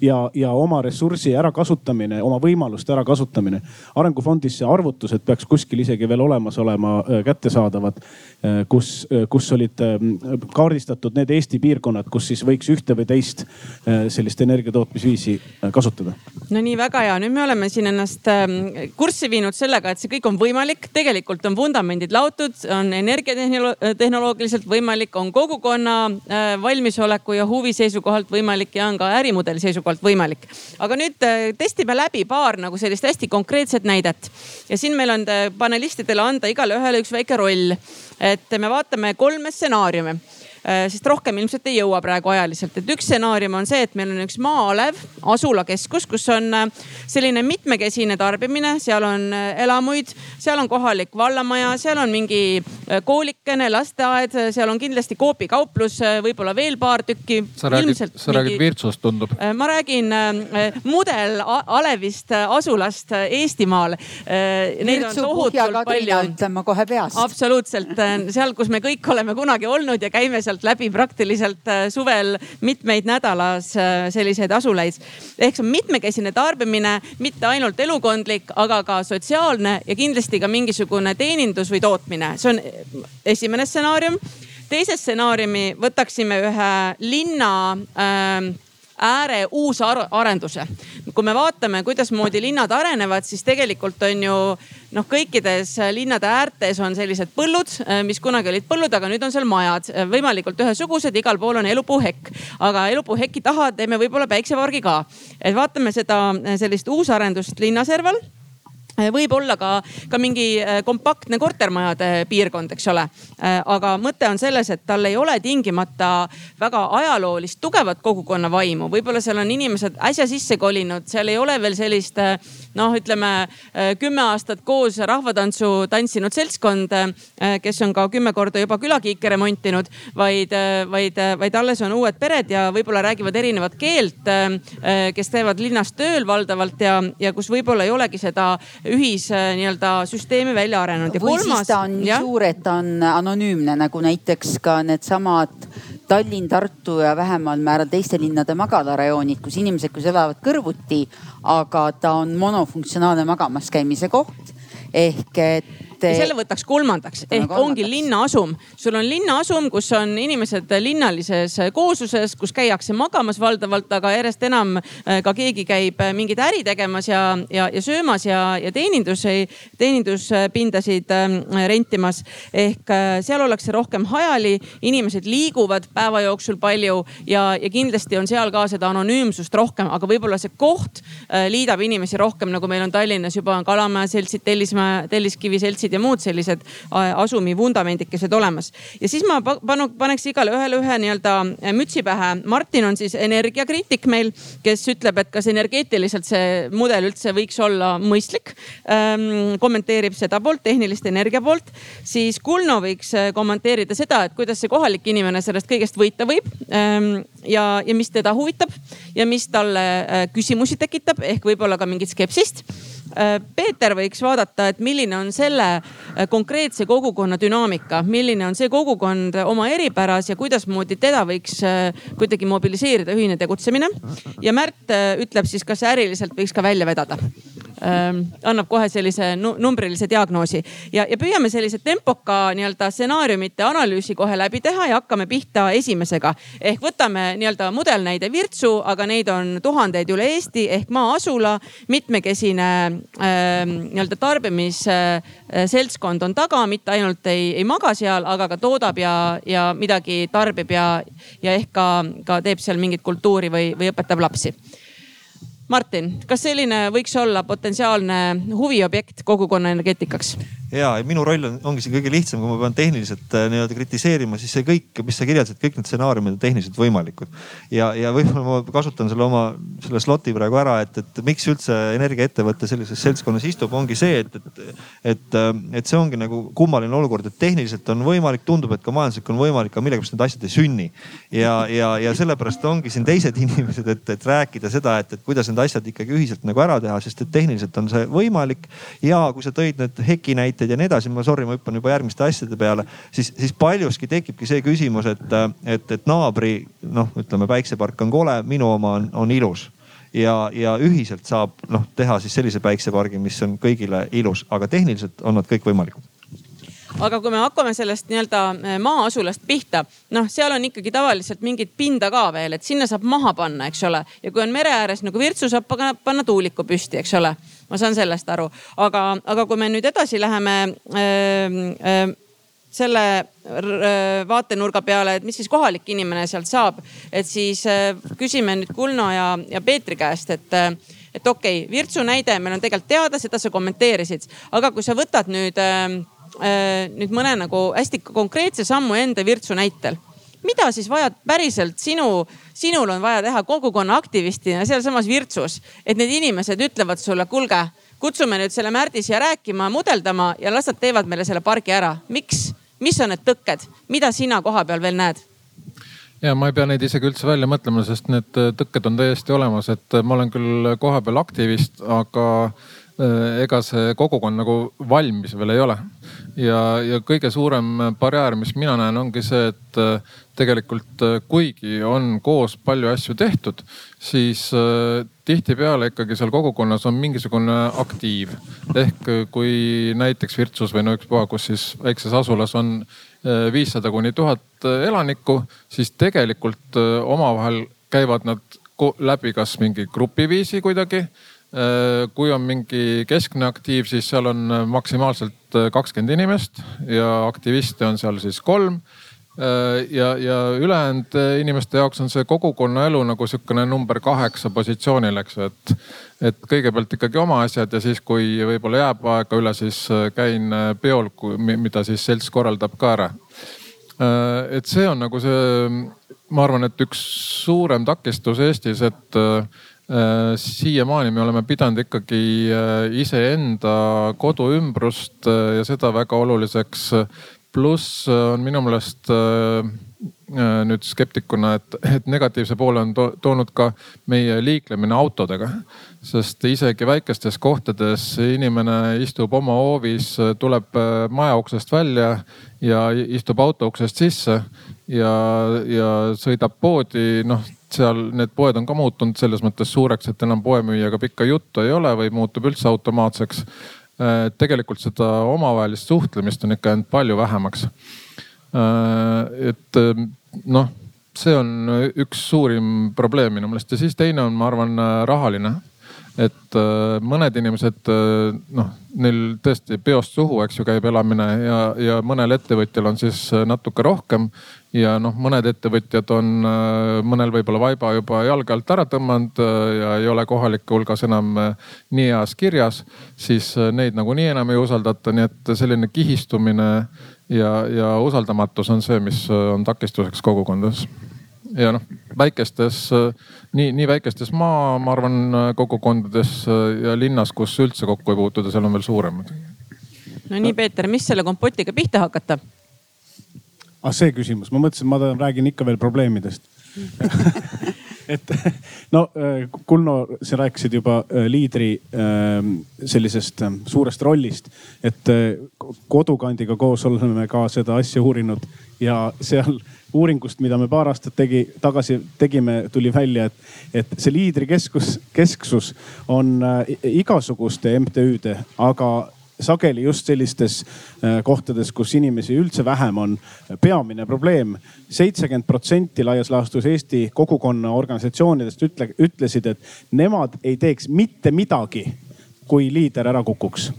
G: ja, ja oma ressursi ärakasutamine, oma võimaluste ärakasutamine. arengufondis see arvutused peaks kuskil isegi veel olemas olema äh, kättesaadavad, äh, kus, äh, kus olid ähm, kaardistatud need Eesti piirkonnad, kus siis võiks ühte või teist sellist energiatootmisviisi kasutada.
C: no nii väga hea, nüüd me oleme siin ennast ähm, kurssi viinud sellega, et see kõik on võimalik, tegelikult on vundamendid laotud, on energiatehnoloogiliselt võimalik, on kogukonna valmisoleku ja huvi seisukohalt võimalik ja on ka ärimudeli seisukohalt poolt võimalik. aga nüüd äh, testime läbi paar nagu sellist hästi konkreetset näidet. ja siin meil on äh, panelistidele anda igale ühele üks väike roll. et me vaatame kolme stsenaariumi sest rohkem ilmselt ei jõua praegu ajaliselt. et üks stsenaarium on see, et meil on üks maa-alev asulakeskus, kus on äh, selline mitmekesine tarbimine, seal on äh, elamuid, seal on kohalik vallamaja, seal on mingi koolikene, lasteaed, seal on kindlasti Coopi kauplus, võib-olla veel paar tükki.
D: sa räägid, sa mingi... räägid Virtsust, tundub.
C: ma räägin mudelalevist asulast Eestimaal.
B: Virtsu, Puhja, Kadrina ütlen ma kohe peast.
C: absoluutselt, seal, kus me kõik oleme kunagi olnud ja käime seal sealt läbi praktiliselt äh, suvel mitmeid nädalas äh, selliseid asulaid. ehk see on mitmekesine tarbimine, mitte ainult elukondlik, aga ka sotsiaalne ja kindlasti ka mingisugune teenindus või tootmine, see on esimene stsenaarium teise stsenaariumi võtaksime ühe linna äh, ääre uusarenduse. kui me vaatame, kuidasmoodi linnad arenevad, siis tegelikult on ju noh, kõikides linnade äärtes on sellised põllud, mis kunagi olid põllud, aga nüüd on seal majad, võimalikult ühesugused, igal pool on elupuuhekk. aga elupuuheki taha teeme võib-olla päiksepargi ka. et vaatame seda sellist uusarendust linnaserval Äh, võib olla ka, ka mingi äh, kompaktne kortermajade piirkond, eks ole. Äh, aga mõte on selles, et tal ei ole tingimata väga ajaloolist tugevat kogukonna vaimu, võib-olla seal on inimesed äsja sisse kolinud, seal ei ole veel sellist noh, ütleme kümme aastat koos rahvatantsu tantsinud seltskond, kes on ka kümme korda juba külakiike remontinud, vaid, vaid, vaid alles on uued pered ja võib-olla räägivad erinevat keelt, kes käivad linnas tööl valdavalt ja, ja kus võib-olla ei olegi seda ühis äh, nii-öelda süsteemi välja arenenud.
B: või kolmas, siis ta on nii suur, et ta on anonüümne nagu näiteks ka needsamad Tallinn, Tartu ja vähemal määral teiste linnade magalarajoonid, kus inimesed, kes elavad kõrvuti, aga ta on monofunktsionaalne magamas käimise koht ehk et
C: ja selle võtaks kolmandaks ehk kolmandaks. ongi linnaasum. sul on linnaasum, kus on inimesed linnalises koosluses, kus käiakse magamas valdavalt, aga järjest enam äh, ka keegi käib äh, mingit äri tegemas ja, ja, ja söömas ja, ja teenindusi, teeninduspindasid ähm, rentimas. ehk äh, seal ollakse rohkem hajali, inimesed liiguvad päeva jooksul palju ja, ja kindlasti on seal ka seda anonüümsust rohkem, aga võib-olla see koht liidab inimesi rohkem, nagu meil on Tallinnas juba on Kalamaja seltsid, Tellismäe, Telliskivi seltsid ja muud sellised asumi vundamendikesed olemas. ja siis ma panu, paneks igale ühele ühe nii-öelda äh, mütsi pähe. Martin on siis energiakriitik meil, kes ütleb, et kas energeetiliselt see mudel üldse võiks olla mõistlik ähm,. kommenteerib seda poolt, tehnilist energia poolt. siis Kulno võiks äh, kommenteerida seda, et kuidas see kohalik inimene sellest kõigest võita võib ähm, ja, ja mis teda huvitab ja mis talle äh, küsimusi tekitab ehk võib-olla ka mingit skepsist Äh, Peeter võiks vaadata, et milline on selle äh, konkreetse kogukonna dünaamika, milline on see kogukond oma eripäras ja kuidasmoodi teda võiks äh, kuidagi mobiliseerida ühine tegutsemine. ja Märt ütleb siis, kas äriliselt võiks ka välja vedada ähm, annab kohe sellise numbrilise diagnoosi ja, ja püüame sellise tempoka nii-öelda stsenaariumite analüüsi kohe läbi teha ja hakkame pihta esimesega. ehk võtame nii-öelda mudelnäide Virtsu, aga neid on tuhandeid üle Eesti ehk maa-asula, mitmekesine äh, nii-öelda tarbimisseltskond äh, on taga, mitte ainult ei, ei maga seal, aga ka toodab ja, ja midagi tarbib ja, ja ehk ka, ka teeb seal mingit kultuuri või, või õpetab lapsi Martin, kas selline võiks olla potentsiaalne huviobjekt kogukonna energeetikaks?
E: ja minu roll on, ongi siin kõige lihtsam, kui ma pean tehniliselt äh, nii-öelda kritiseerima, siis see kõik, mis sa kirjeldasid, kõik need stsenaariumid on tehniliselt võimalikud. ja, ja võib-olla ma kasutan selle oma selle slot'i praegu ära, et, et miks üldse energiaettevõte sellises seltskonnas istub, ongi see, et, et, et, äh, et see ongi nagu kummaline olukord, et tehniliselt on võimalik, tundub, et ka majanduslik on võimalik, aga millegipärast need asjad ei sünni. ja, ja, ja sellepärast ongi siin teised inimesed, et, et rääkida seda, et, et kuidas need asjad ikkagi ühiselt nagu ära teha, sest et tehniliselt on see võimalik. ja kui sa tõid need HEKi näited ja nii edasi, ma sorry, ma hüppan juba järgmiste asjade peale, siis, siis paljuski tekibki see küsimus, et, et, et naabri noh, ütleme päiksepark on kole, minu oma on, on ilus ja, ja ühiselt saab noh teha siis sellise päiksepargi, mis on kõigile ilus, aga tehniliselt on nad kõik võimalikud
C: aga kui me hakkame sellest nii-öelda eh, maa-asulast pihta, noh, seal on ikkagi tavaliselt mingit pinda ka veel, et sinna saab maha panna, eks ole. ja kui on mere ääres nagu Virtsu, saab panna tuuliku püsti, eks ole. Ma saan sellest aru, aga, aga kui me nüüd edasi läheme äh, äh, selle vaatenurga peale, et mis siis kohalik inimene sealt saab, et siis äh, küsime nüüd Kulno ja, ja Peetri käest, et äh, et okei okay,, Virtsu näide meil on tegelikult teada, seda sa kommenteerisid, aga kui sa võtad nüüd äh,, nüüd mõne nagu hästi konkreetse sammu enda Virtsu näitel mida siis vajad päriselt sinu, sinul on vaja teha kogukonna aktivistina sealsamas Virtsus, et need inimesed ütlevad sulle, kuulge, kutsume nüüd selle Märdi siia rääkima, mudeldama ja las nad teevad meile selle pargi ära. miks, mis on need tõkked, mida sina koha peal veel näed?
D: ja ma ei pea neid isegi üldse välja mõtlema, sest need tõkked on täiesti olemas, et ma olen küll kohapeal aktivist, aga Äh, ega see kogukond nagu valmis veel ei ole. Ja, ja kõige suurem barjäär, mis mina näen, ongi see, et äh, tegelikult äh, kuigi on koos palju asju tehtud, siis tihtipeale ikkagi seal kogukonnas on mingisugune aktiiv. ehk kui näiteks Virtsus või no ükspuha, kus siis väikses asulas on viissada kuni tuhat elanikku, siis tegelikult omavahel käivad nad läbi kas mingi grupiviisi kuidagi Äh, kui on mingi keskne aktiiv, siis seal on äh, maksimaalselt äh, kakskümmend inimest ja aktiviste on seal siis kolm. ja, ja ülejäänud inimeste jaoks on see kogukonnaelu nagu sihukene number kaheksa positsioonil, eks ju, et. et kõigepealt ikkagi oma asjad ja siis, kui võib-olla jääb aega üle, siis käin peol, mida siis selts korraldab ka ära. et see on nagu see, ma arvan, et üks suurem takistus Eestis, et Äh, siiamaani me oleme pidanud ikkagi äh, iseenda koduümbrust äh, ja seda väga oluliseks. pluss on minu meelest nüüd skeptikuna, et, et negatiivse poole on to toonud ka meie liiklemine autodega. sest isegi väikestes kohtades inimene istub oma hoovis, tuleb maja uksest välja ja istub auto uksest sisse ja, ja sõidab poodi, noh seal need poed on ka muutunud selles mõttes suureks, et enam poemüüjaga pikka juttu ei ole või muutub üldse automaatseks. Äh, tegelikult seda omavahelist suhtlemist on ikka jäänud palju vähemaks. Äh, et äh, noh, see on üks suurim probleem minu meelest ja siis teine on, ma arvan, rahaline et mõned inimesed noh, neil tõesti peost suhu, eks ju, käib elamine ja, ja mõnel ettevõtjal on siis natuke rohkem. Ja noh, mõned ettevõtjad on äh, mõnel võib-olla vaiba juba jalge alt ära tõmmanud äh, ja ei ole kohalike hulgas enam äh, nii heas kirjas, siis neid nagunii enam ei usaldata, nii et selline kihistumine ja, ja usaldamatus on see, mis on takistuseks kogukondades ja noh, väikestes, nii, nii väikestes maa, ma arvan, kogukondades ja linnas, kus üldse kokku ei puutuda, seal on veel suuremad.
C: no nii, Peeter, mis selle kompotiga pihta hakata?
G: ah see küsimus, ma mõtlesin, ma räägin ikka veel probleemidest et no äh, Kulno, sa rääkisid juba äh, liidri ähm, sellisest suurest rollist, et äh, kodukandiga koos oleme ka seda asja uurinud ja seal uuringust, mida me paar aastat tegi, tagasi tegime, tuli välja, et, et see liidrikeskus, kesksus on igasuguste MTÜ-de, aga sageli just sellistes äh, kohtades, kus inimesi üldse vähem on, peamine probleem. seitsekümmend protsenti laias laastus Eesti kogukonna organisatsioonidest ütle, ütlesid, et nemad ei teeks mitte midagi, kui liider ära kukuks.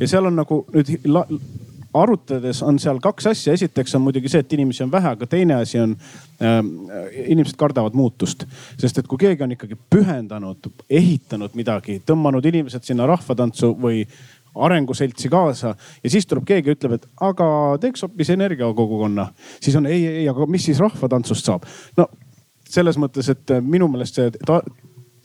G: ja seal on nagu nüüd arutades on seal kaks asja. esiteks on muidugi see, et inimesi on vähe, aga teine asi on äh,, inimesed kardavad muutust. sest et kui keegi on ikkagi pühendanud, ehitanud midagi, tõmmanud inimesed sinna rahvatantsu või arenguseltsi kaasa ja siis tuleb keegi, ütleb, et aga teeks hoopis energiakogukonna. siis on ei, ei, aga mis siis rahvatantsust saab? no selles mõttes, et minu meelest see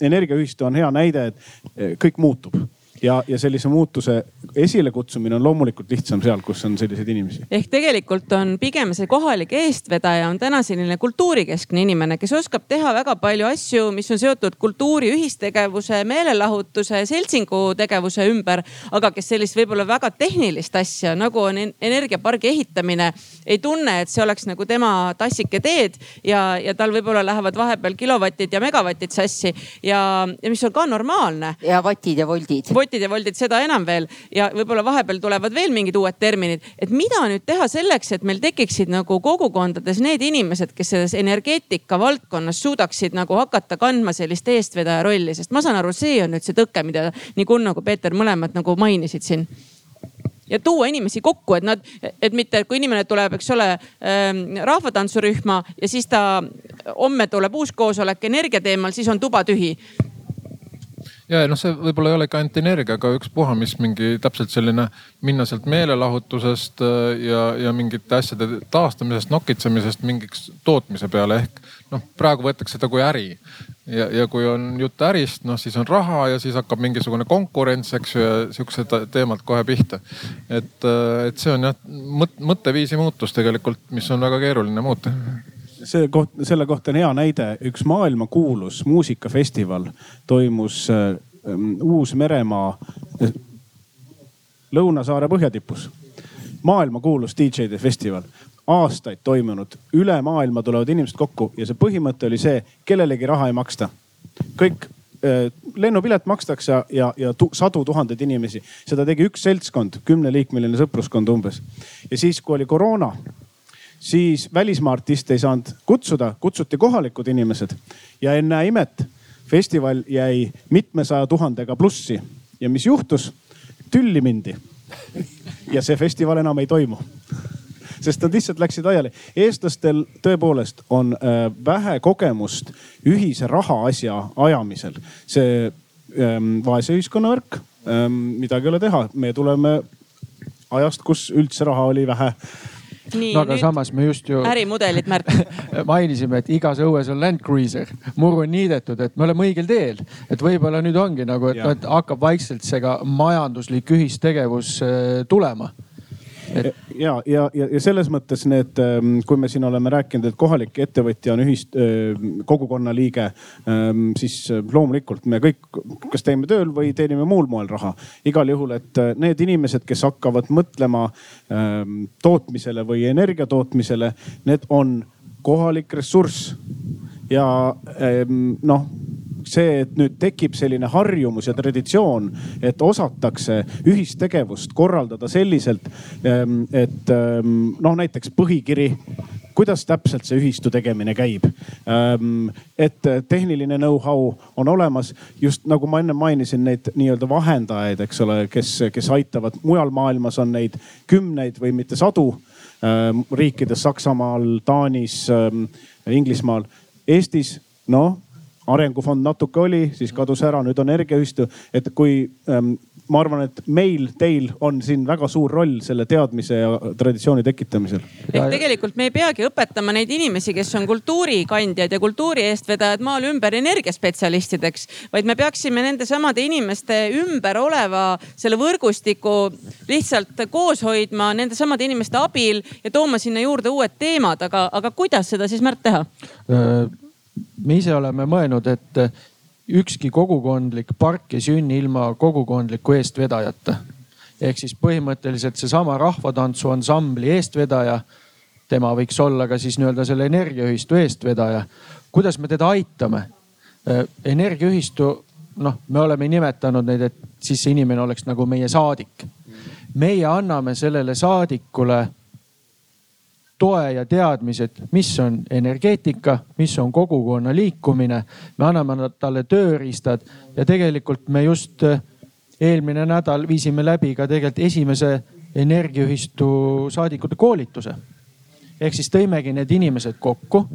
G: energiaühistu on hea näide, et kõik muutub ja, ja sellise muutuse esilekutsumine on loomulikult lihtsam seal, kus on selliseid inimesi.
C: ehk tegelikult on pigem see kohalik eestvedaja on täna selline kultuurikeskne inimene, kes oskab teha väga palju asju, mis on seotud kultuuri ühistegevuse, meelelahutuse, seltsingu tegevuse ümber. aga kes sellist võib-olla väga tehnilist asja nagu on energiapargi ehitamine, ei tunne, et see oleks nagu tema tassike teed ja, ja tal võib-olla lähevad vahepeal kilovatid ja megavatid sassi ja, ja mis on ka normaalne.
B: ja vatid ja voldid
C: votid ja voldid, seda enam veel. ja võib-olla vahepeal tulevad veel mingid uued terminid. et mida nüüd teha selleks, et meil tekiksid nagu kogukondades need inimesed, kes selles energeetika valdkonnas suudaksid nagu hakata kandma sellist eestvedaja rolli, sest ma saan aru, see on nüüd see tõke, mida nii Kunno kui Peeter mõlemad nagu mainisid siin. Ja tuua inimesi kokku, et nad, et mitte, kui inimene tuleb, eks ole äh, rahvatantsurühma ja siis ta homme tuleb uus koosolek energia teemal, siis on tuba tühi
D: ja noh, see võib-olla ei ole ikka ainult energia, aga ükspuha, mis mingi täpselt selline minna sealt meelelahutusest äh, ja, ja mingite asjade taastamisest, nokitsemisest mingiks tootmise peale ehk noh, praegu võetakse seda kui äri. ja, ja kui on jutt ärist, noh siis on raha ja siis hakkab mingisugune konkurents, eks ju, ja siuksed teemad kohe pihta. et, äh, et see on jah mõtteviisi muutus tegelikult, mis on väga keeruline muuta
G: see koht, selle kohta on hea näide, üks maailmakuulus muusikafestival toimus äh, Uus-Meremaa Lõunasaare põhjatipus. maailmakuulus DJ-de festival, aastaid toimunud, üle maailma tulevad inimesed kokku ja see põhimõte oli see, kellelegi raha ei maksta. kõik äh, lennupilet makstakse ja, ja, ja tu, sadu tuhandeid inimesi, seda tegi üks seltskond, kümneliikmeline sõpruskond umbes. ja siis, kui oli koroona siis välismaa artiste ei saanud kutsuda, kutsuti kohalikud inimesed ja ennäe imet, festival jäi mitmesaja tuhandega plussi ja mis juhtus? tülli mindi. ja see festival enam ei toimu sest nad lihtsalt läksid laiali. eestlastel tõepoolest on äh, vähe kogemust ühise rahaasja ajamisel. see ähm, vaese ühiskonna värk ähm,, midagi ei ole teha, me tuleme ajast, kus üldse raha oli vähe
F: no aga samas me just ju.
C: ärimudelit, Märt
F: mainisime, et igas õues on Land Cruiser, muru on niidetud, et me oleme õigel teel. et võib-olla nüüd ongi nagu, et, et hakkab vaikselt see ka majanduslik ühistegevus äh, tulema
G: et.... ja, ja, ja, ja selles mõttes need, ähm, kui me siin oleme rääkinud, et kohalik ettevõtja on ühist ähm, kogukonna liige, ähm, siis äh, loomulikult me kõik, kas teeme tööl või teenime muul moel raha. igal juhul, et äh, need inimesed, kes hakkavad mõtlema tootmisele või energia tootmisele, need on kohalik ressurss ja noh see, et nüüd tekib selline harjumus ja traditsioon, et osatakse ühistegevust korraldada selliselt, ehm, et ehm, noh, näiteks põhikiri kuidas täpselt see ühistu tegemine käib. Ehm, et tehniline know-how on olemas, just nagu ma enne mainisin, neid nii-öelda vahendajaid, eks ole, kes, kes aitavad, mujal maailmas on neid kümneid või mitte sadu riikides, Saksamaal, Taanis, Inglismaal. Eestis noh, arengufond natuke oli, siis kadus ära, nüüd on energiaühistu. et kui ähm, ma arvan, et meil, teil on siin väga suur roll selle teadmise ja traditsiooni tekitamisel.
C: ehk tegelikult me ei peagi õpetama neid inimesi, kes on kultuurikandjad ja kultuuri eestvedajad maal ümber energiaspetsialistideks, vaid me peaksime nendesamade inimeste ümber oleva selle võrgustiku lihtsalt koos hoidma nendesamade inimeste abil ja tooma sinna juurde uued teemad, aga, aga kuidas seda siis Märt teha?
F: Me ise oleme mõelnud, et ükski kogukondlik park ei sünni ilma kogukondliku eestvedajata. ehk siis põhimõtteliselt seesama rahvatantsu ansambli eestvedaja, tema võiks olla ka siis nii-öelda selle energiaühistu eestvedaja. kuidas me teda aitame? energiaühistu, noh, me oleme nimetanud neid, et siis see inimene oleks nagu meie saadik. meie anname sellele saadikule toe ja teadmised, mis on energeetika, mis on kogukonna liikumine. me anname talle tööriistad ja tegelikult me just eh, eelmine nädal viisime läbi ka tegelikult esimese energiaühistu saadikute koolituse. ehk siis tõimegi need inimesed kokku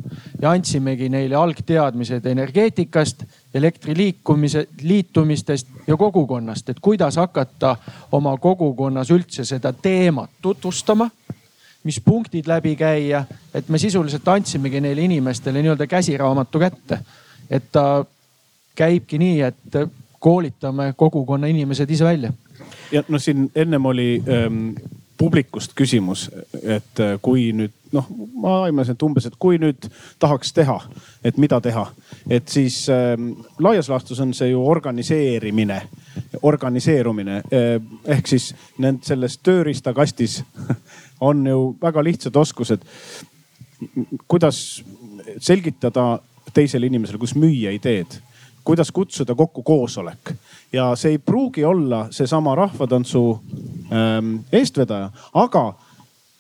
F: ja andsimegi neile algteadmised energeetikast, elektri liikumise, liitumistest ja kogukonnast, et kuidas hakata oma kogukonnas üldse seda teemat tutvustama mis punktid läbi käia, et me sisuliselt andsimegi neile inimestele nii-öelda käsiraamatu kätte. et ta käibki nii, et koolitame kogukonna inimesed ise välja.
G: ja no siin ennem oli ähm, publikust küsimus, et äh, kui nüüd noh, ma aimasin, et umbes, et kui nüüd tahaks teha, et mida teha, et siis ähm, laias laastus on see ju organiseerimine, organiseerumine äh, ehk siis nend selles tööriistakastis on ju väga lihtsad oskused. kuidas selgitada teisele inimesele, kus müüa ideed, kuidas kutsuda kokku koosolek ja see ei pruugi olla seesama rahvatantsu ähm, eestvedaja, aga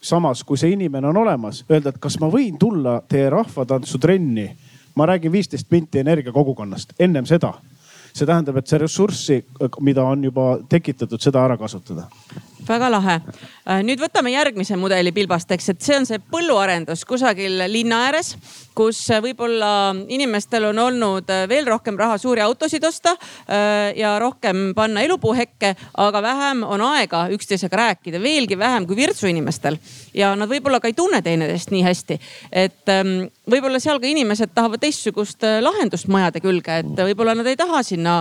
G: samas, kui see inimene on olemas, öelda, et kas ma võin tulla teie rahvatantsutrenni. ma räägin viisteist minti energiakogukonnast, ennem seda see tähendab, et see ressurssi, mida on juba tekitatud, seda ära kasutada
C: väga lahe. Äh, nüüd võtame järgmise mudeli pilbasteks, et see on see põlluarendus kusagil linna ääres, kus võib-olla inimestel on olnud äh, veel rohkem raha suuri autosid osta äh, ja rohkem panna elupuuhekke, aga vähem on aega üksteisega rääkida, veelgi vähem kui Virtsu inimestel. ja nad võib-olla ka ei tunne teineteist nii hästi, et ähm, võib-olla seal ka inimesed tahavad teistsugust lahendust majade külge, et võib-olla nad ei taha sinna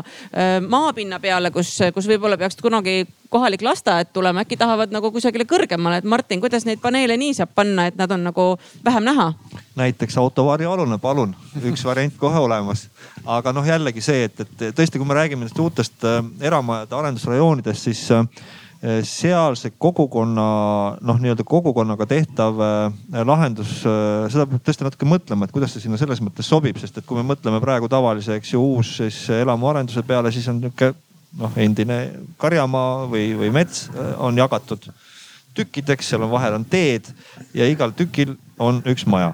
C: maapinna peale, kus, kus võib-olla peaks kunagi kohalik lasteaed tulema, äkki tahavad nagu kusagile kõrgemale, et Martin, kuidas neid paneele nii saab panna, et nad on nagu vähem näha?
E: näiteks autovarjualune, palun, üks variant kohe olemas. aga noh, jällegi see, et, et tõesti, kui me räägime nendest uutest äh, eramajade arendusrajoonidest, siis äh, seal see kogukonna noh, nii-öelda kogukonnaga tehtav äh, lahendus seda peab tõesti natuke mõtlema, et kuidas see sinna selles mõttes sobib, sest et kui me mõtleme praegu tavalise, eks ju, uus siis elamuarenduse peale, siis on nihuke noh, endine karjamaa või, või mets äh, on jagatud tükkideks, seal on vahel on teed ja igal tükil on üks maja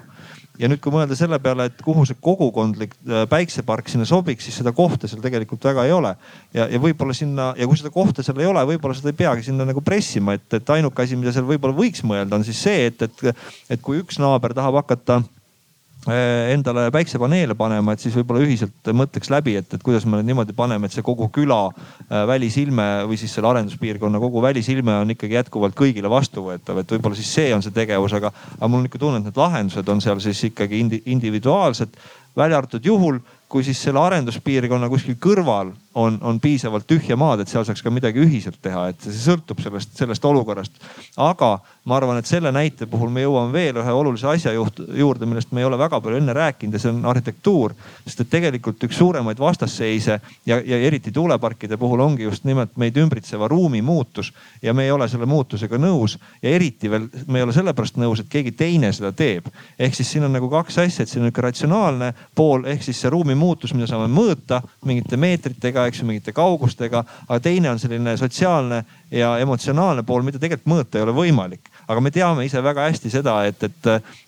E: ja nüüd, kui mõelda selle peale, et kuhu see kogukondlik äh, päiksepark sinna sobiks, siis seda kohta seal tegelikult väga ei ole. ja, ja võib-olla sinna ja kui seda kohta seal ei ole, võib-olla seda ei peagi sinna nagu pressima, et, et ainuke asi, mida seal võib-olla võiks mõelda, on siis see, et, et, et kui üks naaber tahab hakata endale päiksepaneele panema, et siis võib-olla ühiselt mõtleks läbi, et, et kuidas me niimoodi paneme, et see kogu küla eh, välisilme või siis selle arenduspiirkonna kogu välisilme on ikkagi jätkuvalt kõigile vastuvõetav, et võib-olla siis see on see tegevus, aga, aga mul on ikka tunne, et need lahendused on seal siis ikkagi individuaalsed, välja arvatud juhul kui siis selle arenduspiirkonna kuskil kõrval on, on piisavalt tühja maad, et seal saaks ka midagi ühiselt teha, et see sõltub sellest, sellest olukorrast. aga ma arvan, et selle näite puhul me jõuame veel ühe olulise asja juht, juurde, millest me ei ole väga palju enne rääkinud ja see on arhitektuur. sest et tegelikult üks suuremaid vastasseise ja, ja eriti tuuleparkide puhul ongi just nimelt meid ümbritseva ruumi muutus ja me ei ole selle muutusega nõus ja eriti veel me ei ole sellepärast nõus, et keegi teine seda teeb. ehk siis siin on nagu kaks asja, et siin on nihuke ratsionaalne pool ehk siis see ruumi muutus, mida saame mõõta mingite meetritega, eks ju, mingite kaugustega. aga teine on selline sotsiaalne ja emotsionaalne pool, mida tegelikult mõõta ei ole võimalik. aga me teame ise väga hästi seda, et, et,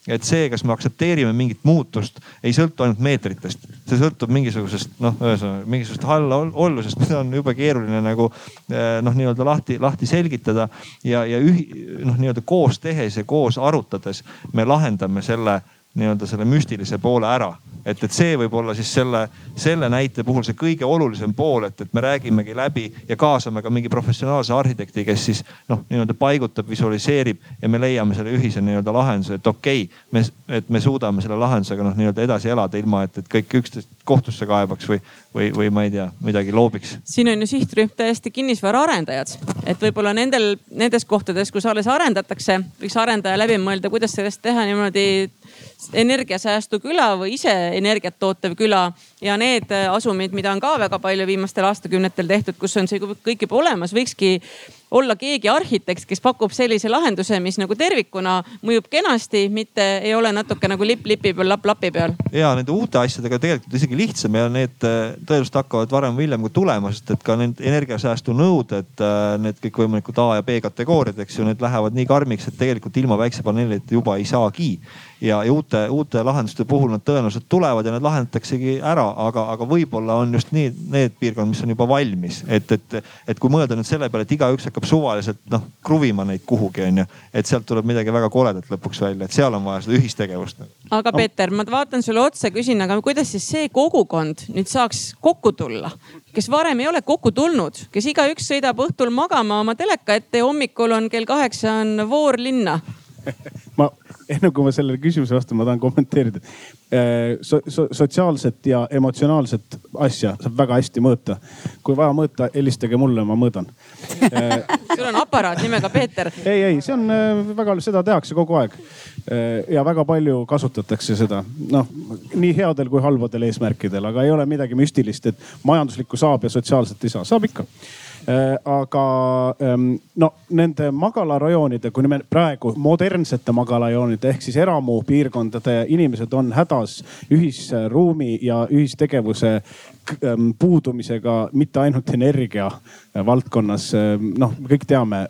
E: et see, kas me aktsepteerime mingit muutust, ei sõltu ainult meetritest. see sõltub mingisugusest noh, ühesõnaga mingisugusest hallaollusest, mida on jube keeruline nagu eh, noh, nii-öelda lahti, lahti selgitada. ja, ja ühi, noh, nii-öelda koos tehes ja koos arutades me lahendame selle nii-öelda selle müstilise poole ära et, et see võib olla siis selle, selle näite puhul see kõige olulisem pool, et, et me räägimegi läbi ja kaasame ka mingi professionaalse arhitekti, kes siis noh, nii-öelda paigutab, visualiseerib ja me leiame selle ühise nii-öelda lahenduse, et okei okay,, me, et me suudame selle lahendusega noh, nii-öelda edasi elada, ilma et, et kõik üksteist kohtusse kaebaks või, või, või ma ei tea, midagi loobiks.
C: siin on ju sihtrühm täiesti kinnisvaraarendajad, et võib-olla nendel, nendes kohtades, kus alles arendatakse, võiks arendaja läbi mõelda, kuidas sellest teha niimoodi energiasäästu küla või ise energiat tootev küla. Ja need asumid, mida on ka väga palju viimastel aastakümnetel tehtud, kus on see kõik juba olemas, võikski olla keegi arhitekt, kes pakub sellise lahenduse, mis nagu tervikuna mõjub kenasti, mitte ei ole natuke nagu lipp lipi peal, lapp lapi peal.
E: ja nende uute asjadega tegelikult isegi lihtsam ja need äh, tõenäoliselt hakkavad varem või hiljem ka tulema, sest et ka need energiasäästu nõuded, äh, need kõikvõimalikud A ja B kategooriad, eks ju, need lähevad nii karmiks, et tegelikult ilma päiksepaneelideta juba ei saagi ja, ja uute, uute lahenduste puhul nad tõenäoliselt tulevad ja need lahendataksegi ära, aga, aga võib-olla on just nii need piirkonnad, mis on juba valmis, et, et, et kui mõelda nüüd selle peale, et igaüks hakkab suvaliselt noh kruvima neid kuhugi onju, et sealt tuleb midagi väga koledat lõpuks välja, et seal on vaja seda ühistegevust.
C: aga Peeter, ma vaatan sulle otsa, küsin, aga kuidas siis see kogukond nüüd saaks kokku tulla? kes varem ei ole kokku tulnud, kes igaüks sõidab õhtul magama oma teleka ette ja hommikul on kell kaheksa on voor linna
G: ma enne kui ma sellele küsimusele vastan, ma tahan kommenteerida äh, so,. So, sotsiaalset ja emotsionaalset asja saab väga hästi mõõta. kui vaja mõõta, helistage mulle, ma mõõdan
C: äh, sul on aparaat nimega Peeter.
G: ei, ei, see on äh, väga, seda tehakse kogu aeg. ja väga palju kasutatakse seda, noh nii headel kui halbadel eesmärkidel, aga ei ole midagi müstilist, et majanduslikku saab ja sotsiaalset ei saa, saab ikka aga ähm, no nende magalarajoonide, kui me praegu modernsete magalarajoonide ehk siis eramupiirkondade inimesed on hädas ühisruumi ja ühistegevuse ähm, puudumisega mitte ainult energia valdkonnas. Ähm, noh, me kõik teame,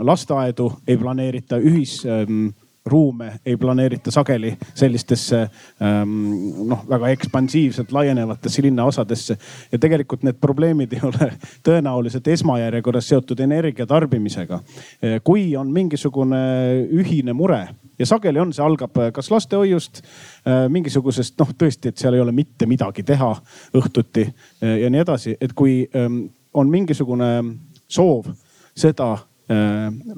G: lasteaedu ei planeerita ühis ruume ei planeerita sageli sellistesse ähm, noh, väga ekspansiivselt laienevatesse linnaosadesse. ja tegelikult need probleemid ei ole tõenäoliselt esmajärjekorras seotud energia tarbimisega. Äh, kui on mingisugune ühine mure ja sageli on, see algab kas lastehoiust, äh, mingisugusest noh, tõesti, et seal ei ole mitte midagi teha õhtuti äh, ja nii edasi, et kui ähm, on mingisugune soov seda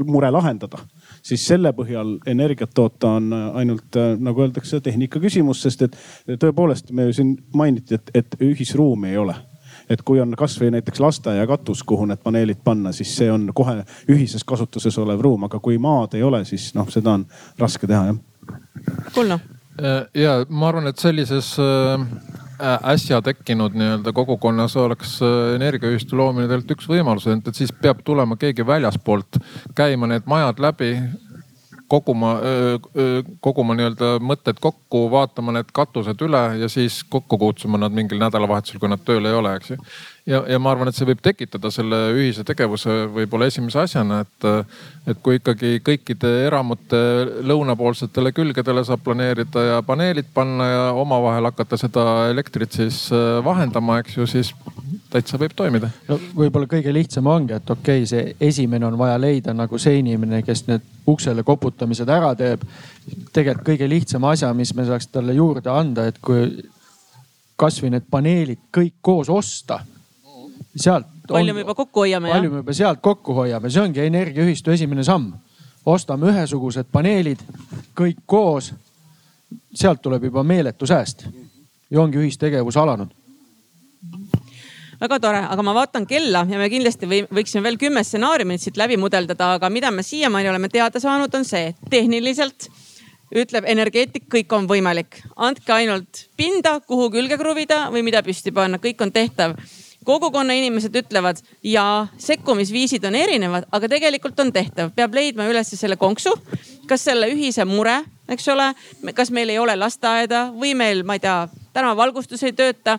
G: mure lahendada siis selle põhjal energiat toota on ainult nagu öeldakse, tehnika küsimus, sest et tõepoolest me siin mainiti, et, et ühisruumi ei ole et kui on kasvõi näiteks lasteaia katus, kuhu need paneelid panna, siis see on kohe ühises kasutuses olev ruum, aga kui maad ei ole, siis noh, seda on raske teha jah.
C: Kulno.
D: ja ma arvan, et sellises äh, äsja tekkinud nii-öelda kogukonnas oleks energiaühistu loomine tegelikult üks võimalus, et siis peab tulema keegi väljaspoolt käima need majad läbi koguma, koguma nii-öelda mõtted kokku, vaatama need katused üle ja siis kokku kutsuma nad mingil nädalavahetusel, kui nad tööl ei ole, eks ju ja, ja ma arvan, et see võib tekitada selle ühise tegevuse võib-olla esimese asjana, et, et kui ikkagi kõikide eramute lõunapoolsetele külgedele saab planeerida ja paneelid panna ja omavahel hakata seda elektrit siis äh, vahendama, eks ju, siis täitsa võib toimida.
F: no võib-olla kõige lihtsam ongi, et okei okay,, see esimene on vaja leida nagu see inimene, kes need uksele koputamised ära teeb. tegelikult kõige lihtsam asja, mis me saaks talle juurde anda, et kui kasvõi need paneelid kõik koos osta sealt.
C: palju me juba kokku hoiame
F: palju me juba sealt kokku hoiame, see ongi energiaühistu esimene samm. ostame ühesugused paneelid, kõik koos. sealt tuleb juba meeletu sääst ja ongi ühistegevus alanud
C: väga tore, aga ma vaatan kella ja me kindlasti või, võiksime veel kümme stsenaariumit siit läbi mudeldada, aga mida me siiamaani oleme teada saanud, on see, et tehniliselt ütleb energeetik, kõik on võimalik. andke ainult pinda, kuhu külge kruvida või mida püsti panna, kõik on tehtav kogukonna inimesed ütlevad ja sekkumisviisid on erinevad, aga tegelikult on tehtav, peab leidma üles selle konksu, kas selle ühise mure, eks ole, kas meil ei ole lasteaeda või meil, ma ei tea, tänavavalgustus ei tööta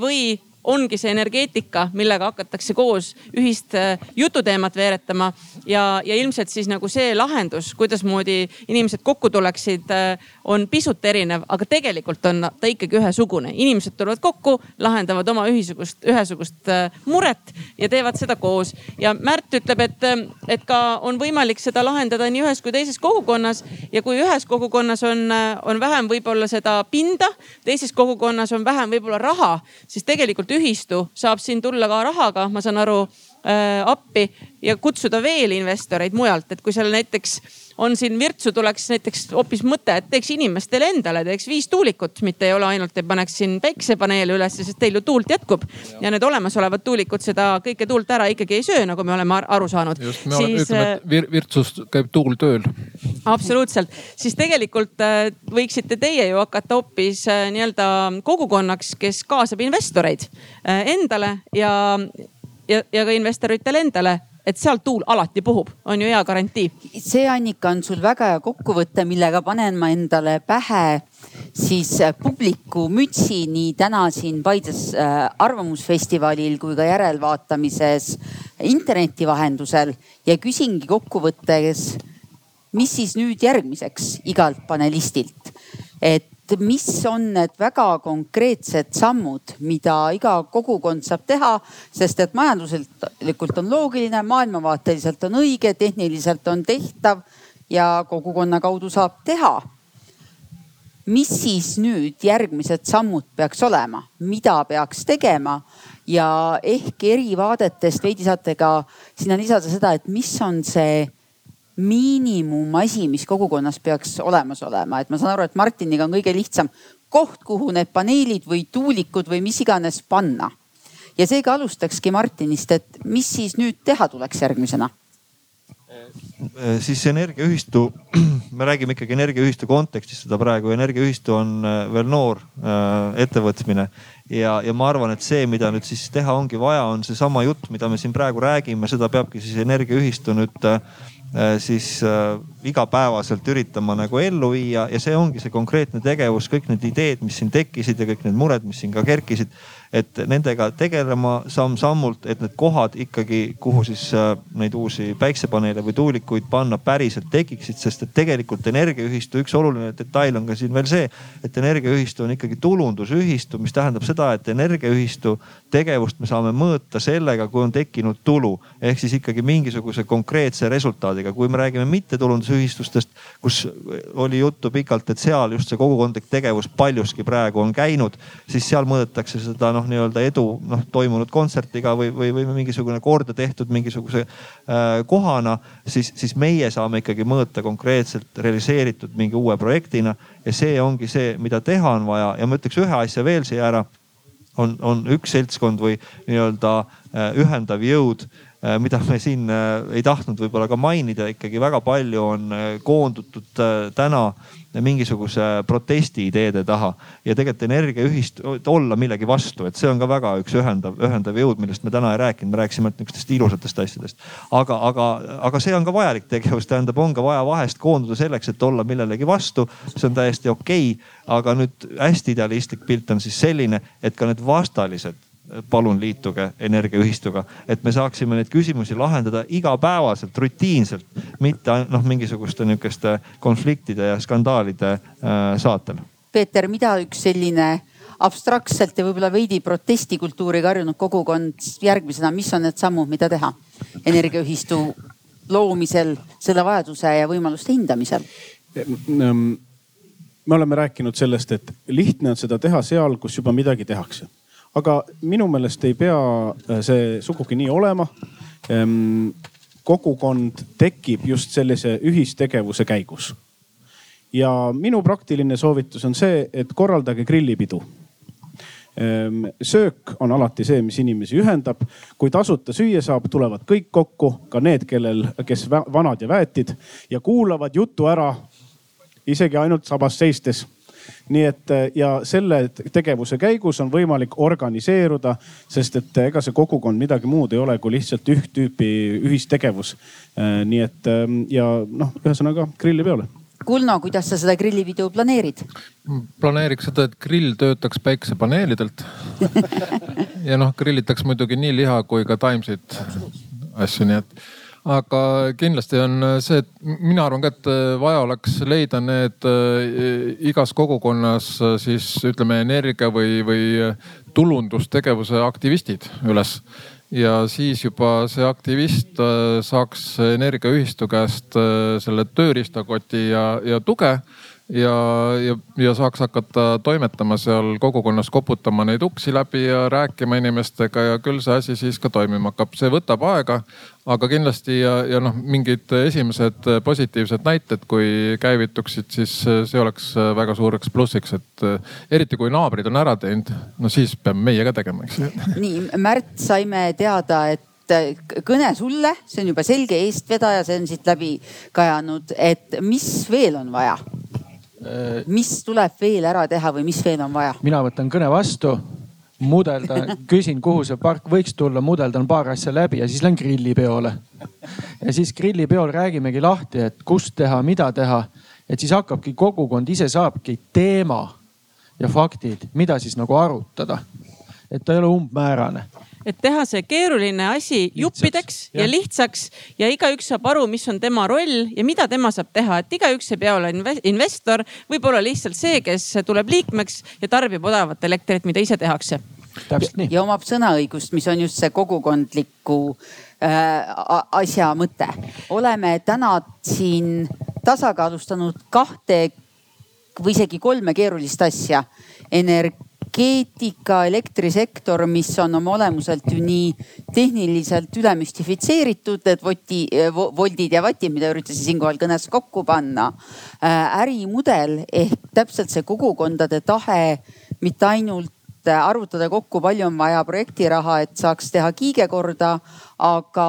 C: või ongi see energeetika, millega hakatakse koos ühist äh, jututeemat veeretama ja, ja ilmselt siis nagu see lahendus, kuidasmoodi inimesed kokku tuleksid, äh, on pisut erinev, aga tegelikult on ta ikkagi ühesugune. inimesed tulevad kokku, lahendavad oma ühisugust, ühesugust äh, muret ja teevad seda koos. ja Märt ütleb, et, et ka on võimalik seda lahendada nii ühes kui teises kogukonnas ja kui ühes kogukonnas on, on vähem võib-olla seda pinda, teises kogukonnas on vähem võib-olla raha, siis tegelikult ühistu saab siin tulla ka rahaga, ma saan aru äh, appi ja kutsuda veel investoreid mujalt, et kui seal näiteks on siin Virtsu tuleks näiteks hoopis mõte, et teeks inimestele endale, teeks viis tuulikut, mitte ei ole ainult, ei paneks siin päiksepaneele üles, sest teil ju tuult jätkub. ja need olemasolevad tuulikud seda kõike tuult ära ikkagi ei söö, nagu me oleme aru saanud.
D: just, me oleme, ütleme, et vir Virtsus käib tuul tööl.
C: absoluutselt, siis tegelikult äh, võiksite teie ju hakata hoopis äh, nii-öelda kogukonnaks, kes kaasab investoreid äh, endale ja, ja, ja ka investoritele endale et seal tuul alati puhub, on ju hea garantii.
B: see Annika on sul väga hea kokkuvõte, millega panen ma endale pähe siis äh, publiku mütsi nii täna siin Paides äh, arvamusfestivalil kui ka järelvaatamises interneti vahendusel ja küsingi kokkuvõttes, mis siis nüüd järgmiseks igalt panelistilt, et mis on need väga konkreetsed sammud, mida iga kogukond saab teha, sest et majanduslikult on loogiline, maailmavaateliselt on õige, tehniliselt on tehtav ja kogukonna kaudu saab teha. mis siis nüüd järgmised sammud peaks olema, mida peaks tegema ja ehk eri vaadetest veidi saate ka sinna lisada seda, et mis on see miinimumasi, mis kogukonnas peaks olemas olema, et ma saan aru, et Martiniga on kõige lihtsam koht, kuhu need paneelid või tuulikud või mis iganes panna. ja seega alustakski Martinist, et mis siis nüüd teha tuleks järgmisena?
E: Äh, siis energiaühistu, me räägime ikkagi energiaühistu kontekstis seda praegu, energiaühistu on äh, veel noor äh, ettevõtmine ja, ja ma arvan, et see, mida nüüd siis teha ongi vaja, on seesama jutt, mida me siin praegu räägime, seda peabki siis energiaühistu nüüd äh, siis äh, igapäevaselt üritama nagu ellu viia ja see ongi see konkreetne tegevus, kõik need ideed, mis siin tekkisid ja kõik need mured, mis siin ka kerkisid et nendega tegelema samm-sammult, et need kohad ikkagi, kuhu siis äh, neid uusi päiksepaneele või tuulikuid panna, päriselt tekiksid, sest et tegelikult energiaühistu üks oluline detail on ka siin veel see, et energiaühistu on ikkagi tulundusühistu, mis tähendab seda, et energiaühistu tegevust me saame mõõta sellega, kui on tekkinud tulu ehk siis ikkagi mingisuguse konkreetse resultaadiga. kui me räägime mittetulundusühistustest, kus oli juttu pikalt, et seal just see kogukondlik tegevus paljuski praegu on käinud, siis seal mõõdetakse seda noh noh, nii-öelda edu noh toimunud kontsertiga või, või, või mingisugune korda tehtud mingisuguse äh, kohana, siis, siis meie saame ikkagi mõõta konkreetselt realiseeritud mingi uue projektina ja see ongi see, mida teha on vaja. Ja ma ütleks ühe asja veel siia ära. On, on üks seltskond või nii-öelda äh, ühendav jõud mida me siin äh, ei tahtnud võib-olla ka mainida, ikkagi väga palju on koondutud täna mingisuguse protesti ideede taha ja tegelikult energiaühist olla millegi vastu, et see on ka väga üks ühendav, ühendav jõud, millest me täna ei rääkinud, me rääkisime ainult nihukestest ilusatest asjadest. aga, aga, aga see on ka vajalik tegevus, tähendab, on ka vaja vahest koonduda selleks, et olla millelegi vastu. see on täiesti okei okay,, aga nüüd hästi idealistlik pilt on siis selline, et ka need vastalised palun liituge energiaühistuga, et me saaksime neid küsimusi lahendada igapäevaselt, rutiinselt, mitte noh, mingisuguste nihukeste konfliktide ja skandaalide äh, saatel.
B: Peeter, mida üks selline abstraktselt ja võib-olla veidi protestikultuuriga harjunud kogukond järgmisena, mis on need sammud, mida teha energiaühistu loomisel, selle vajaduse ja võimaluste hindamisel?
G: me oleme rääkinud sellest, et lihtne on seda teha seal, kus juba midagi tehakse aga minu meelest ei pea äh, see sugugi nii olema. Ehm, kogukond tekib just sellise ühistegevuse käigus. ja minu praktiline soovitus on see, et korraldage grillipidu ehm, söök on alati see, mis inimesi ühendab. kui tasuta süüa saab, tulevad kõik kokku, ka need, kellel, kes vanad ja väetid ja kuulavad jutu ära isegi ainult sabas seistes nii et äh, ja selle tegevuse käigus on võimalik organiseeruda, sest et ega see kogukond midagi muud ei ole kui lihtsalt üht tüüpi ühistegevus. Äh, nii et ähm, ja noh, ühesõnaga grilli peale
B: Kulno, kuidas sa seda grillipidu planeerid?
D: planeeriks seda, et grill töötaks päiksepaneelidelt ja noh, grillitaks muidugi nii liha kui ka taimseid asju, nii et aga kindlasti on see, et mina arvan ka, et vaja oleks leida need äh, igas kogukonnas äh, siis ütleme energia või, või tulundustegevuse aktivistid üles. Ja siis juba see aktivist äh, saaks energiaühistu käest selle tööriistakoti ja, ja tuge ja, ja, ja saaks hakata toimetama seal kogukonnas, koputama neid uksi läbi ja rääkima inimestega ja küll see asi siis ka toimima hakkab. see võtab aega, aga kindlasti ja, ja noh, mingid esimesed positiivsed näited, kui käivituksid, siis see oleks väga suureks plussiks, et eriti kui naabrid on ära teinud, no siis peame meie ka tegema, eks ju.
B: nii, Märt, saime teada, et kõne sulle, see on juba selge eestvedaja, see on siit läbi kajanud, et mis veel on vaja? Mis tuleb veel ära teha või mis veel on vaja?
F: mina võtan kõne vastu, mudeldan, küsin, kuhu see park võiks tulla, mudeldan paar asja läbi ja siis lähen grillipeole. ja siis grillipeol räägimegi lahti, et kust teha, mida teha. et siis hakkabki kogukond ise saabki teema ja faktid, mida siis nagu arutada. et ta ei ole umbmäärane
C: et teha see keeruline asi lihtsaks, juppideks ja. ja lihtsaks ja igaüks saab aru, mis on tema roll ja mida tema saab teha, et igaüks ei pea olema investor, võib olla lihtsalt see, kes tuleb liikmeks ja tarbib odavat elektrit, mida ise tehakse.
B: ja omab sõnaõigust, mis on just see kogukondliku äh, asja mõte. oleme täna siin tasakaalustanud kahte või isegi kolme keerulist asja. energ-, energeetika, elektrisektor, mis on oma olemuselt ju nii tehniliselt ülemüstifitseeritud, et voti, voldid ja vatid, mida üritasin siinkohal kõnes kokku panna. Äh, ärimudel ehk täpselt see kogukondade tahe, mitte ainult arvutada kokku, palju on vaja projektiraha, et saaks teha kiige korda, aga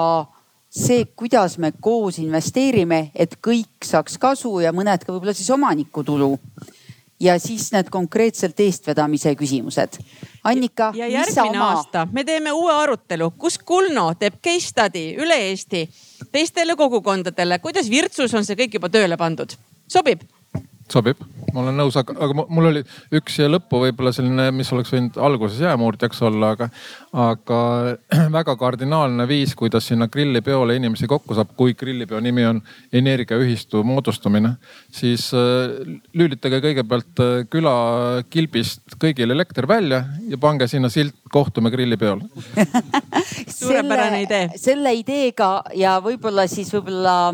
B: see, kuidas me koos investeerime, et kõik saaks kasu ja mõned ka võib-olla siis omanikutulu ja siis need konkreetselt eestvedamise küsimused. Annika.
C: ja järgmine oma... aasta me teeme uue arutelu, kus Kulno teeb case study üle Eesti teistele kogukondadele, kuidas Virtsus on see kõik juba tööle pandud. sobib?
D: Sobib, ma olen nõus, aga, aga mul oli üks siia lõppu võib-olla selline, mis oleks võinud alguses jäämuurdjaks olla, aga, aga väga kardinaalne viis, kuidas sinna grillipeole inimesi kokku saab, kui grillipeo nimi on energiaühistu moodustamine. siis äh, lülitage kõigepealt äh, küla kilbist kõigil elekter välja ja pange sinna silt kohtume grillipeol
C: suurepärane idee.
B: selle ideega ja võib-olla siis võib-olla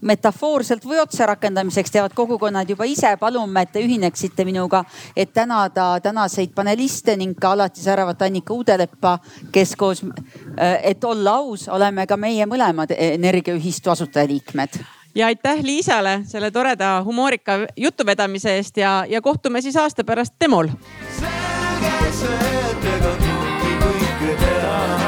B: metafoorselt või otserakendamiseks teevad kogukonnad juba ise. palume, et te ühineksite minuga, et tänada tänaseid paneliste ning ka alati säravat Annika Uudeleppa, kes koos, äh, et olla aus, oleme ka meie mõlemad energiaühistu asutajaliikmed
C: ja aitäh Liisale selle toreda humoorika jutuvedamise eest ja, ja kohtume siis aasta pärast demol. selge see, et ega kõike teha